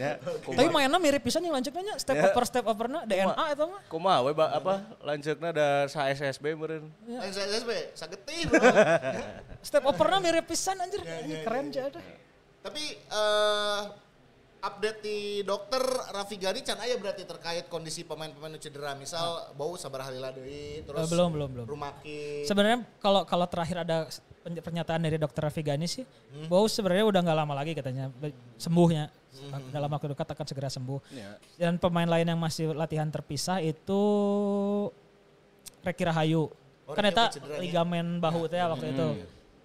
Speaker 3: ya,
Speaker 4: Tapi mainnya mirip pisan yang lanjutnya step
Speaker 3: Ya.
Speaker 4: over step overnya DNA itu mah.
Speaker 3: kumaha we ba, apa lanjutnya ada sa SSB meureun.
Speaker 2: Saya SSB, sagetin. [laughs]
Speaker 4: Step overnya mirip pisan anjir. Ini keren aja ada.
Speaker 2: Tapi eh update di dokter Raffi Gani can aya berarti terkait kondisi pemain-pemain cedera. Misal bau sabar halila deui terus
Speaker 4: belum belum belum.
Speaker 2: Rumaki.
Speaker 4: Sebenarnya kalau kalau terakhir ada pernyataan dari dokter Raffi Gani sih,
Speaker 2: Hmm.
Speaker 4: Bau sebenarnya udah nggak lama lagi katanya sembuhnya dalam waktu dekat akan segera sembuh.
Speaker 3: Ya.
Speaker 4: Dan pemain lain yang masih latihan terpisah itu Reki Rahayu.
Speaker 2: Oh,
Speaker 4: kan
Speaker 2: ya?
Speaker 4: ligamen bahu teh waktu.
Speaker 3: Hmm.
Speaker 4: Itu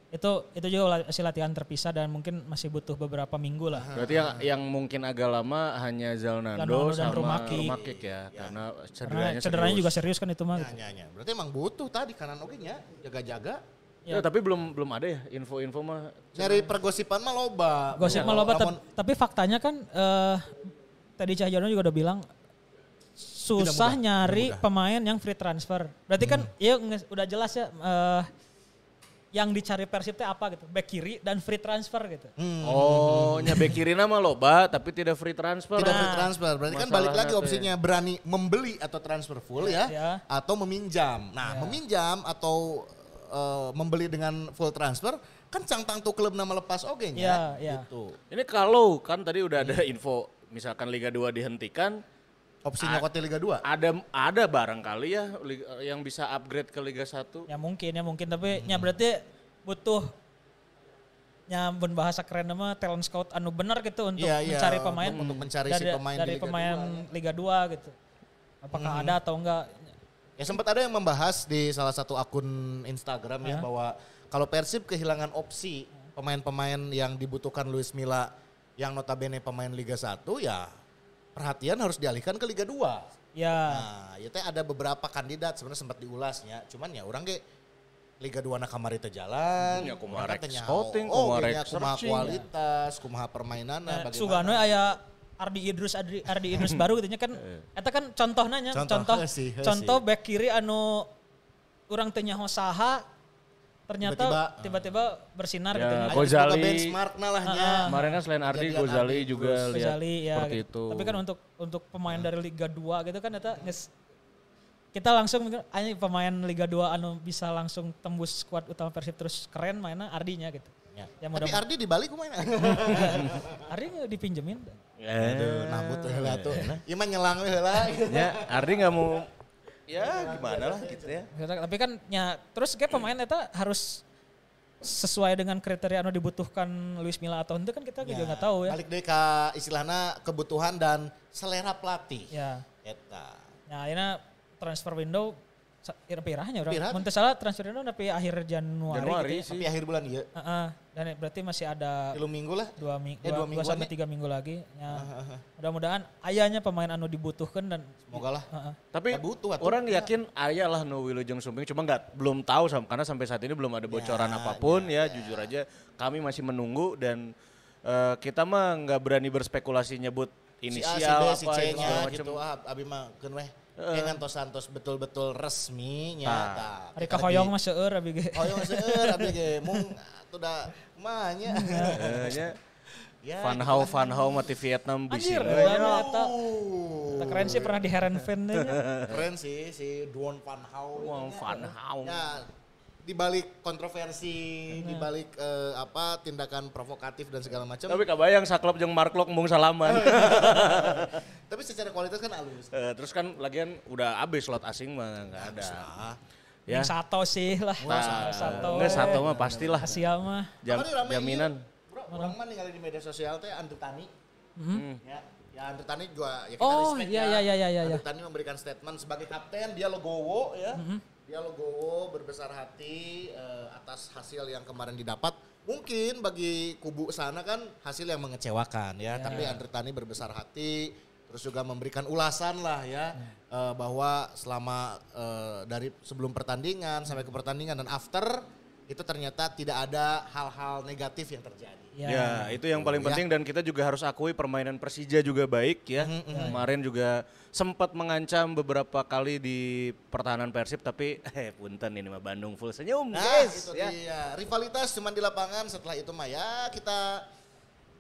Speaker 4: itu juga la- masih latihan terpisah dan mungkin masih butuh beberapa minggu lah.
Speaker 3: Berarti yang yang mungkin agak lama hanya Zalnando
Speaker 4: Zalnando dan
Speaker 3: sama
Speaker 4: Rumaki.
Speaker 3: Rumakik ya, karena
Speaker 4: Karena
Speaker 3: cederanya
Speaker 4: cederanya
Speaker 3: serius.
Speaker 4: juga serius kan itu mah.
Speaker 2: Ya, ya, ya. Berarti emang butuh tadi kanan oke nya jaga-jaga.
Speaker 3: Ya, tapi belum belum ada ya info-info mah.
Speaker 2: Nyari pergosipan mah loba.
Speaker 4: Gosip mah loba, tapi faktanya kan eh tadi Cahyono juga udah bilang susah
Speaker 2: mudah,
Speaker 4: nyari
Speaker 2: mudah.
Speaker 4: pemain yang free transfer. Berarti kan ya nge- udah jelas ya eh yang dicari Persib teh apa gitu, back kiri dan free transfer gitu.
Speaker 2: Hmm.
Speaker 3: Oh, nya bek kiri nama loba tapi tidak free transfer.
Speaker 2: Tidak free transfer. Berarti kan balik lagi opsinya berani membeli atau transfer full ya,
Speaker 4: Ya.
Speaker 2: atau meminjam. Nah, meminjam atau eh, membeli dengan full transfer kan cangtang tuh klub nama lepas oge nya.
Speaker 4: Ya, ya.
Speaker 2: Gitu.
Speaker 3: Ini kalau kan tadi udah ada info misalkan Liga 2 dihentikan,
Speaker 2: Opsi nyokot di Liga 2.
Speaker 3: ada ada barangkali ya yang bisa upgrade ke Liga 1.
Speaker 4: Ya mungkin ya mungkin tapi nya berarti butuh nya mun bahasa keren nama talent scout anu benar gitu untuk
Speaker 2: iya,
Speaker 4: mencari pemain
Speaker 2: untuk mencari
Speaker 4: dari,
Speaker 2: si pemain
Speaker 4: dari
Speaker 2: Liga
Speaker 4: pemain
Speaker 2: 2
Speaker 4: Liga 2 gitu. Apakah ada atau enggak?
Speaker 2: Ya sempat ada yang membahas di salah satu akun Instagram ya
Speaker 4: Hah?
Speaker 2: bahwa kalau Persib kehilangan opsi pemain-pemain yang dibutuhkan Luis Milla yang notabene pemain Liga 1 ya perhatian harus dialihkan ke Liga 2.
Speaker 4: Ya.
Speaker 2: Nah, itu ada beberapa kandidat sebenarnya sempat diulasnya. Cuman ya orang ge Liga 2 na kamari teh jalan.
Speaker 3: Ya, kumaha
Speaker 2: Orang
Speaker 3: rek
Speaker 2: teh
Speaker 3: scouting,
Speaker 2: oh,
Speaker 3: kumaha
Speaker 2: ge
Speaker 3: rek
Speaker 2: kumaha
Speaker 3: searching.
Speaker 2: kualitas, kumaha permainanna
Speaker 4: Nah,
Speaker 2: bagaimana.
Speaker 4: Sugano aya Ardi Idrus Ardi, Ardi Idrus baru gitu nya kan [laughs] eta kan contohnya nya
Speaker 2: Contoh,
Speaker 4: contoh [laughs] contoh back kiri anu urang teu nyaho saha ternyata
Speaker 2: Tiba-tiba,
Speaker 4: tiba-tiba bersinar
Speaker 3: Ya,
Speaker 4: gitu.
Speaker 2: Aya
Speaker 3: Gozali.
Speaker 2: juga benchmarkna lah nya.
Speaker 3: Kemarin kan selain Ardi, Gozali
Speaker 2: Ardi,
Speaker 3: juga lihat
Speaker 4: ya.
Speaker 3: seperti
Speaker 4: gitu.
Speaker 3: itu.
Speaker 4: Tapi kan untuk untuk pemain dari Liga 2 gitu kan eta nges- kita langsung mikir, "Anjing, pemain Liga 2 anu bisa langsung tembus skuad utama Persib terus keren mainnya Ardinya gitu.
Speaker 2: Ya.
Speaker 4: Ya,
Speaker 2: Tapi Ardi di Bali kumaha? [laughs]
Speaker 4: Ardi nggak dipinjemin.
Speaker 3: Eh,
Speaker 2: Aduh, nambut heula tuh. Ieu mah nyelang heula.
Speaker 3: ya Ardi nggak mau ya gimana lah gitu ya.
Speaker 4: Tapi kan ya terus kayak pemain eta harus sesuai dengan kriteria anu dibutuhkan Luis Milla atau itu kan kita juga nggak tahu ya.
Speaker 2: Balik deh ke istilahnya kebutuhan dan selera pelatih.
Speaker 4: Ya.
Speaker 2: Eta.
Speaker 4: Nah, ini transfer window pirahnya urang.
Speaker 2: Pirah.
Speaker 4: Mun salah tapi akhir Januari.
Speaker 3: Januari
Speaker 4: gitu ya.
Speaker 3: sih.
Speaker 2: Tapi akhir bulan ieu.
Speaker 4: Heeh. dan berarti masih ada
Speaker 2: Tilu minggu lah.
Speaker 4: dua, ming
Speaker 2: Eh,
Speaker 4: dua,
Speaker 2: dua
Speaker 4: dua sampai
Speaker 2: ya.
Speaker 4: tiga minggu lagi. Ya. Mudah-mudahan ayahnya pemain anu dibutuhkan dan
Speaker 2: Semoga lah.
Speaker 4: Heeh.
Speaker 3: Tapi
Speaker 2: Ya butuh atuh.
Speaker 3: orang yakin ayah lah no Wilujeng Sumbing cuma nggak belum tahu sam- karena sampai saat ini belum ada bocoran apa pun ya, jujur aja kami masih menunggu dan eh, kita mah nggak berani berspekulasi nyebut
Speaker 2: si A, si
Speaker 3: inisial
Speaker 2: B,
Speaker 3: apa
Speaker 2: si C
Speaker 3: itu
Speaker 2: nya
Speaker 3: segala macem.
Speaker 2: gitu. Ah, abi mah keun weh. Kayak ngantos santos betul-betul resmi nya.
Speaker 3: Tah.
Speaker 2: tah.
Speaker 4: Hari
Speaker 2: Kita
Speaker 4: kahoyong
Speaker 2: lebih-
Speaker 4: mah seueur abi ge.
Speaker 2: Hoyong seueur [laughs] abi ge mung atuh da mah nya.
Speaker 3: Nya,
Speaker 2: Ya.
Speaker 3: Van Hau Van Hau mati Vietnam bisi.
Speaker 4: Anjir, eta eta keren sih pernah di nya.
Speaker 2: Keren sih si Duon Van Hau.
Speaker 3: Wah, Van Hau.
Speaker 2: Ya, di balik kontroversi, di balik eh, apa tindakan provokatif dan segala macam.
Speaker 3: Tapi kabayang saklop jeung Mark Lok mung salaman. [laughs]
Speaker 2: Tapi secara kualitas kan halus.
Speaker 3: Eh, terus kan lagian udah abis slot asing mah nggak ada. Ya.
Speaker 4: Yang satu sih lah.
Speaker 3: Nah,
Speaker 4: satu.
Speaker 3: enggak satu mah pastilah
Speaker 4: Asia mah.
Speaker 3: jam, jaminan.
Speaker 2: Bro, orang mah ningali di media sosial teh Andre Tani.
Speaker 3: Hmm.
Speaker 2: Ya, ya Andre Tani juga ya kita
Speaker 4: Oh,
Speaker 2: respect
Speaker 4: iya,
Speaker 2: ya.
Speaker 4: iya, iya, iya,
Speaker 2: Andre
Speaker 4: iya.
Speaker 2: Tani memberikan statement sebagai kapten, dia logowo ya.
Speaker 4: Mm-hmm.
Speaker 2: Dia logowo berbesar hati eh, atas hasil yang kemarin didapat. Mungkin bagi kubu sana kan hasil yang mengecewakan ya, tapi Andre Tani berbesar hati terus juga memberikan ulasan lah ya eh, bahwa selama eh, dari sebelum pertandingan sampai ke pertandingan dan after itu ternyata tidak ada hal-hal negatif yang terjadi.
Speaker 3: Ya, itu yang paling
Speaker 2: Ya.
Speaker 3: penting dan kita juga harus akui permainan Persija juga baik ya. Kemarin juga sempat mengancam beberapa kali di pertahanan Persib tapi [laughs] eh punten ini mah Bandung full senyum
Speaker 2: Nah,
Speaker 3: guys
Speaker 2: itu
Speaker 3: ya.
Speaker 2: dia. Rivalitas cuma di lapangan setelah itu mah ya kita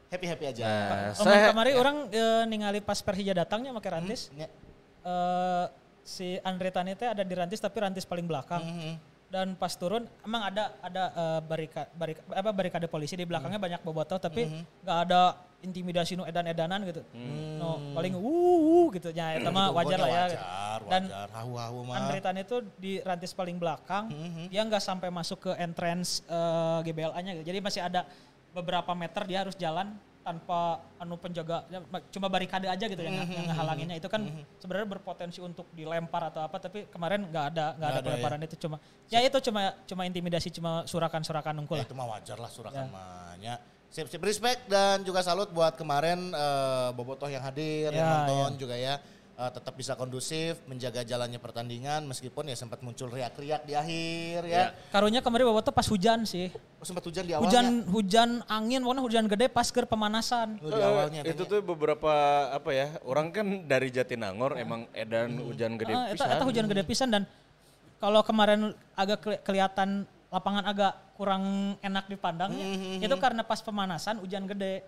Speaker 2: happy-happy aja.
Speaker 3: Nah, saya
Speaker 4: kemarin orang eh, ningali pas Persija datangnya pakai Rantis.
Speaker 2: Ya.
Speaker 4: eh, si Andre Tani teh ada di Rantis tapi Rantis paling belakang. Dan pas turun emang ada ada eh, barika, barika, apa barikade polisi di belakangnya banyak bobotoh tapi nggak ada intimidasi nu edan-edanan gitu. No, paling wuh gitu. Ya eta mah
Speaker 2: Itu
Speaker 4: wajar lah ya.
Speaker 2: Wajar,
Speaker 4: Dan.
Speaker 2: Hahu-hahu mah.
Speaker 4: Andre Tani itu di rantis paling belakang, dia nggak sampai masuk ke entrance eh, GBLA-nya gitu. Jadi masih ada beberapa meter dia harus jalan tanpa anu penjaga ya, ma- cuma barikade aja gitu yang, yang ngehalanginnya itu kan sebenarnya berpotensi untuk dilempar atau apa tapi kemarin nggak ada nggak ada
Speaker 2: ya.
Speaker 4: pelemparan itu cuma ya itu cuma cuma intimidasi cuma surakan-surakan unggul
Speaker 2: Ya,
Speaker 4: lah.
Speaker 2: itu mah wajar lah surakan mahnya. Sip, sip respect dan juga salut buat kemarin eh, Bobotoh yang hadir, yang
Speaker 4: Ya,
Speaker 2: nonton juga ya. Eh, tetap bisa kondusif, menjaga jalannya pertandingan meskipun ya sempat muncul riak-riak di akhir ya.
Speaker 4: Karunya kemarin bawa tuh pas hujan sih.
Speaker 2: Oh, sempat hujan di awalnya.
Speaker 4: Hujan hujan angin, pokoknya hujan gede pas ke pemanasan.
Speaker 2: Oh, di awalnya.
Speaker 3: Itu
Speaker 2: tanya.
Speaker 3: tuh beberapa apa ya orang kan dari Jatinangor emang edan hujan gede
Speaker 4: eta,
Speaker 3: pisan.
Speaker 4: eta hujan gede pisan dan kalau kemarin agak keli- kelihatan lapangan agak kurang enak dipandangnya itu karena pas pemanasan hujan gede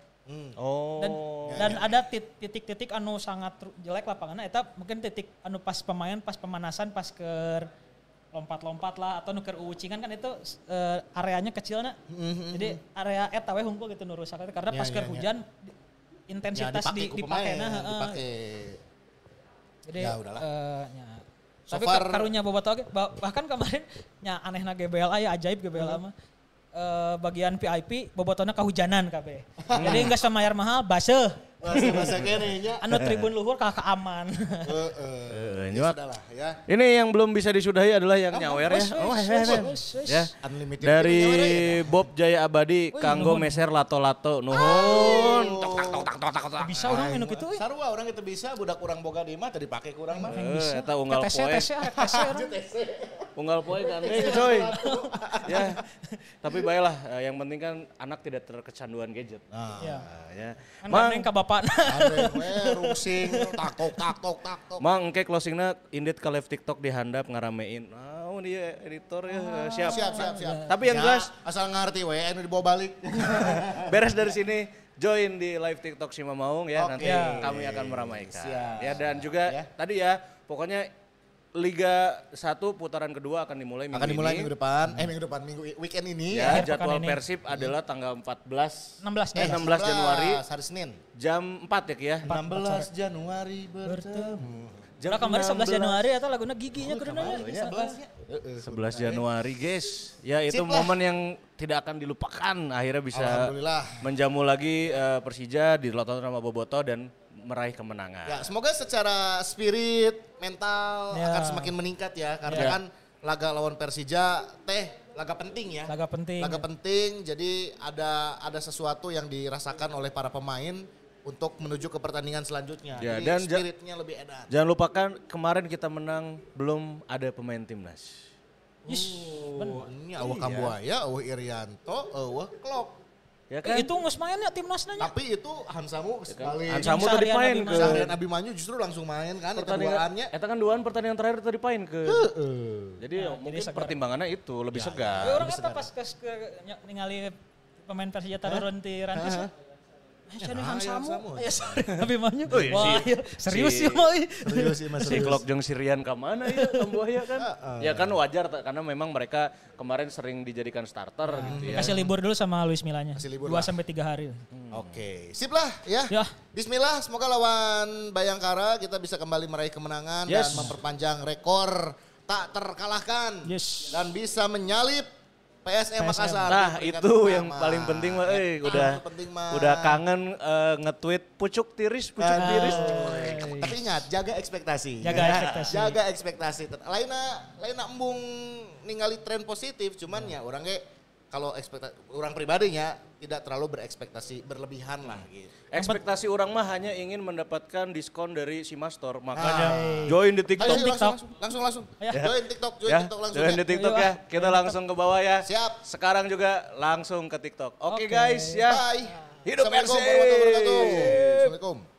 Speaker 3: Oh.
Speaker 4: dan dan ada tit- titik-titik anu sangat jelek lapangannya eta mungkin titik anu pas pemain pas pemanasan pas ke lompat-lompat lah atau nuker ucingan kan itu eh, areanya kecilnya jadi area eta we hungkul gitu nu rusak karena
Speaker 2: Ya,
Speaker 4: pas
Speaker 2: ya,
Speaker 4: ke
Speaker 2: ya.
Speaker 4: hujan di-
Speaker 2: Ya,
Speaker 4: intensitas
Speaker 2: dipakai
Speaker 4: di dipakai
Speaker 2: pemain,
Speaker 4: nah heeh.
Speaker 2: dipakai.
Speaker 4: Jadi
Speaker 2: Ya, udahlah.
Speaker 4: eh, nya.
Speaker 2: So
Speaker 4: Tapi
Speaker 2: far-
Speaker 4: ka- karunya bobotoh bahkan kemarin nya anehna GBLA ya ajaib GBLA
Speaker 2: Hmm.
Speaker 4: mah. Eh, bagian VIP bobotona kehujanan kabeh. Jadi enggak semayar mahal baseuh.
Speaker 2: Bahasa-bahasa kene nya.
Speaker 4: Anu tribun luhur kakak aman.
Speaker 2: Heeh.
Speaker 3: Eh,
Speaker 2: Ya
Speaker 3: nyuat.
Speaker 2: sudah lah ya.
Speaker 3: Ini yang belum bisa disudahi adalah yang nyawer ya. Oh, ya.
Speaker 2: Unlimited
Speaker 3: Dari
Speaker 2: ya.
Speaker 3: Bob Jaya Abadi, kanggo meser lato-lato. Nuhun.
Speaker 4: Bisa orang minum gitu. eh.
Speaker 2: Sarua orang itu bisa budak kurang boga di mah tadi pakai kurang mah.
Speaker 3: Eh, eta unggal poe.
Speaker 4: Orang.
Speaker 3: Unggal poe gandeng coy. ya. Tapi baiklah, eh, yang penting kan anak tidak terkecanduan gadget.
Speaker 2: Nah,
Speaker 4: Ya.
Speaker 3: Nah, ya.
Speaker 4: Kan
Speaker 3: Mang,
Speaker 4: gandeng ke bapak.
Speaker 2: Ada we rungsing takok takok takok.
Speaker 3: Mang engke closingna indit ke live TikTok dihandap ngaramein. Nah, dia editor ya siap.
Speaker 2: Siap siap siap.
Speaker 3: Tapi yang
Speaker 2: Ya,
Speaker 3: jelas
Speaker 2: asal ngerti we anu dibawa balik. [laughs]
Speaker 3: beres dari sini join di live TikTok si Mamaung ya
Speaker 2: Oke.
Speaker 3: nanti kami akan meramaikan.
Speaker 2: Siap.
Speaker 3: Ya dan juga
Speaker 2: Ya.
Speaker 3: tadi ya pokoknya Liga 1 putaran kedua akan dimulai minggu
Speaker 2: Akan dimulai
Speaker 3: ini.
Speaker 2: minggu depan, eh minggu depan minggu weekend ini
Speaker 3: Ya,
Speaker 4: Akhir
Speaker 3: jadwal
Speaker 4: ini.
Speaker 3: Persib adalah tanggal 14
Speaker 4: 16
Speaker 3: eh,
Speaker 4: nih.
Speaker 3: 16 Januari
Speaker 2: hari Senin.
Speaker 3: jam 4 ya Ki ya.
Speaker 2: 16 Januari bertemu.
Speaker 4: Udah kemarin 11 Januari atau laguna giginya kudu nanya.
Speaker 3: 11 Januari guys. Ya itu
Speaker 2: Sip lah.
Speaker 3: momen yang tidak akan dilupakan. Akhirnya bisa
Speaker 2: Alhamdulillah.
Speaker 3: menjamu lagi eh, Persija di Loto sama Boboto dan meraih kemenangan.
Speaker 2: Ya, semoga secara spirit, mental
Speaker 4: Ya.
Speaker 2: akan semakin meningkat ya karena
Speaker 3: Ya.
Speaker 2: kan laga lawan Persija teh laga penting ya.
Speaker 4: Laga penting.
Speaker 2: Laga penting, jadi ada ada sesuatu yang dirasakan oleh para pemain untuk menuju ke pertandingan selanjutnya.
Speaker 3: Ya,
Speaker 2: jadi
Speaker 3: dan
Speaker 2: spiritnya lebih edan.
Speaker 3: Jangan lupakan kemarin kita menang belum ada pemain timnas.
Speaker 2: Oh, ini awah Kambuaya, awah Irianto, awah Klok.
Speaker 3: Ya
Speaker 4: Eh,
Speaker 3: kan?
Speaker 4: Itu ngus main ya timnas nanya.
Speaker 2: Tapi itu Hansamu sekali.
Speaker 3: Ansamu
Speaker 4: Yang
Speaker 3: tadi
Speaker 4: seharian
Speaker 3: main
Speaker 4: Nabi
Speaker 3: ke
Speaker 2: Sahrian Abimanyu justru langsung main kan, itu
Speaker 3: pertandingan.
Speaker 2: duaannya.
Speaker 3: Eta kan duaan pertandingan terakhir tadi main ke. Jadi mungkin
Speaker 4: segar.
Speaker 3: pertimbangangannya itu lebih
Speaker 4: Ya,
Speaker 3: segar.
Speaker 4: orang kata pas ke, ningali pemain Persija turun di rantis. Eh,
Speaker 2: Nah,
Speaker 4: Hansamu. Ya, sorry. [laughs] Tapi manyu.
Speaker 3: Oh, iya,
Speaker 4: Wah,
Speaker 3: si-
Speaker 4: iya. serius
Speaker 3: si-
Speaker 4: ya, Boy.
Speaker 2: Serius sih mas [laughs]
Speaker 3: Si Klok jeung Sirian ke mana ya Kambuaya kan? [laughs] ya kan wajar karena memang mereka kemarin sering dijadikan starter gitu ya.
Speaker 4: Kasih libur dulu sama Luis Milanya.
Speaker 2: Kasih libur
Speaker 4: 2
Speaker 2: lah.
Speaker 4: sampai 3 hari.
Speaker 2: Oke, sip lah ya.
Speaker 4: Ya.
Speaker 2: Bismillah, semoga lawan Bayangkara kita bisa kembali meraih kemenangan
Speaker 3: Yes.
Speaker 2: dan memperpanjang rekor tak terkalahkan
Speaker 4: Yes.
Speaker 2: dan bisa menyalip PSM Makassar.
Speaker 3: Nah itu
Speaker 2: pertama.
Speaker 3: yang paling penting mah, eh
Speaker 2: Itu
Speaker 3: udah
Speaker 2: penting, mah.
Speaker 3: udah kangen eh, nge-tweet pucuk tiris, pucuk tiris.
Speaker 2: Tapi ingat, jaga ekspektasi.
Speaker 4: Jaga
Speaker 2: Ya.
Speaker 4: ekspektasi.
Speaker 2: Jaga ekspektasi. Lainnya, lainnya embung ningali tren positif, cuman ya orang ge kalau ekspektasi orang pribadinya tidak terlalu berekspektasi berlebihan lah gitu.
Speaker 3: Ekspektasi orang mah hanya ingin mendapatkan diskon dari si Mastor, makanya join di TikTok.
Speaker 2: ayo,
Speaker 4: TikTok.
Speaker 2: langsung, langsung, langsung, langsung.
Speaker 4: Ya.
Speaker 2: Join TikTok, join
Speaker 3: ya,
Speaker 2: TikTok langsung.
Speaker 3: join
Speaker 2: ya.
Speaker 3: di TikTok ya. Kita langsung ke bawah ya.
Speaker 2: Siap.
Speaker 3: Sekarang juga langsung ke TikTok. Oke
Speaker 4: Oke.
Speaker 3: guys ya.
Speaker 2: Bye.
Speaker 3: Hidup
Speaker 2: Assalamualaikum warahmatullahi wabarakatuh. Assalamualaikum.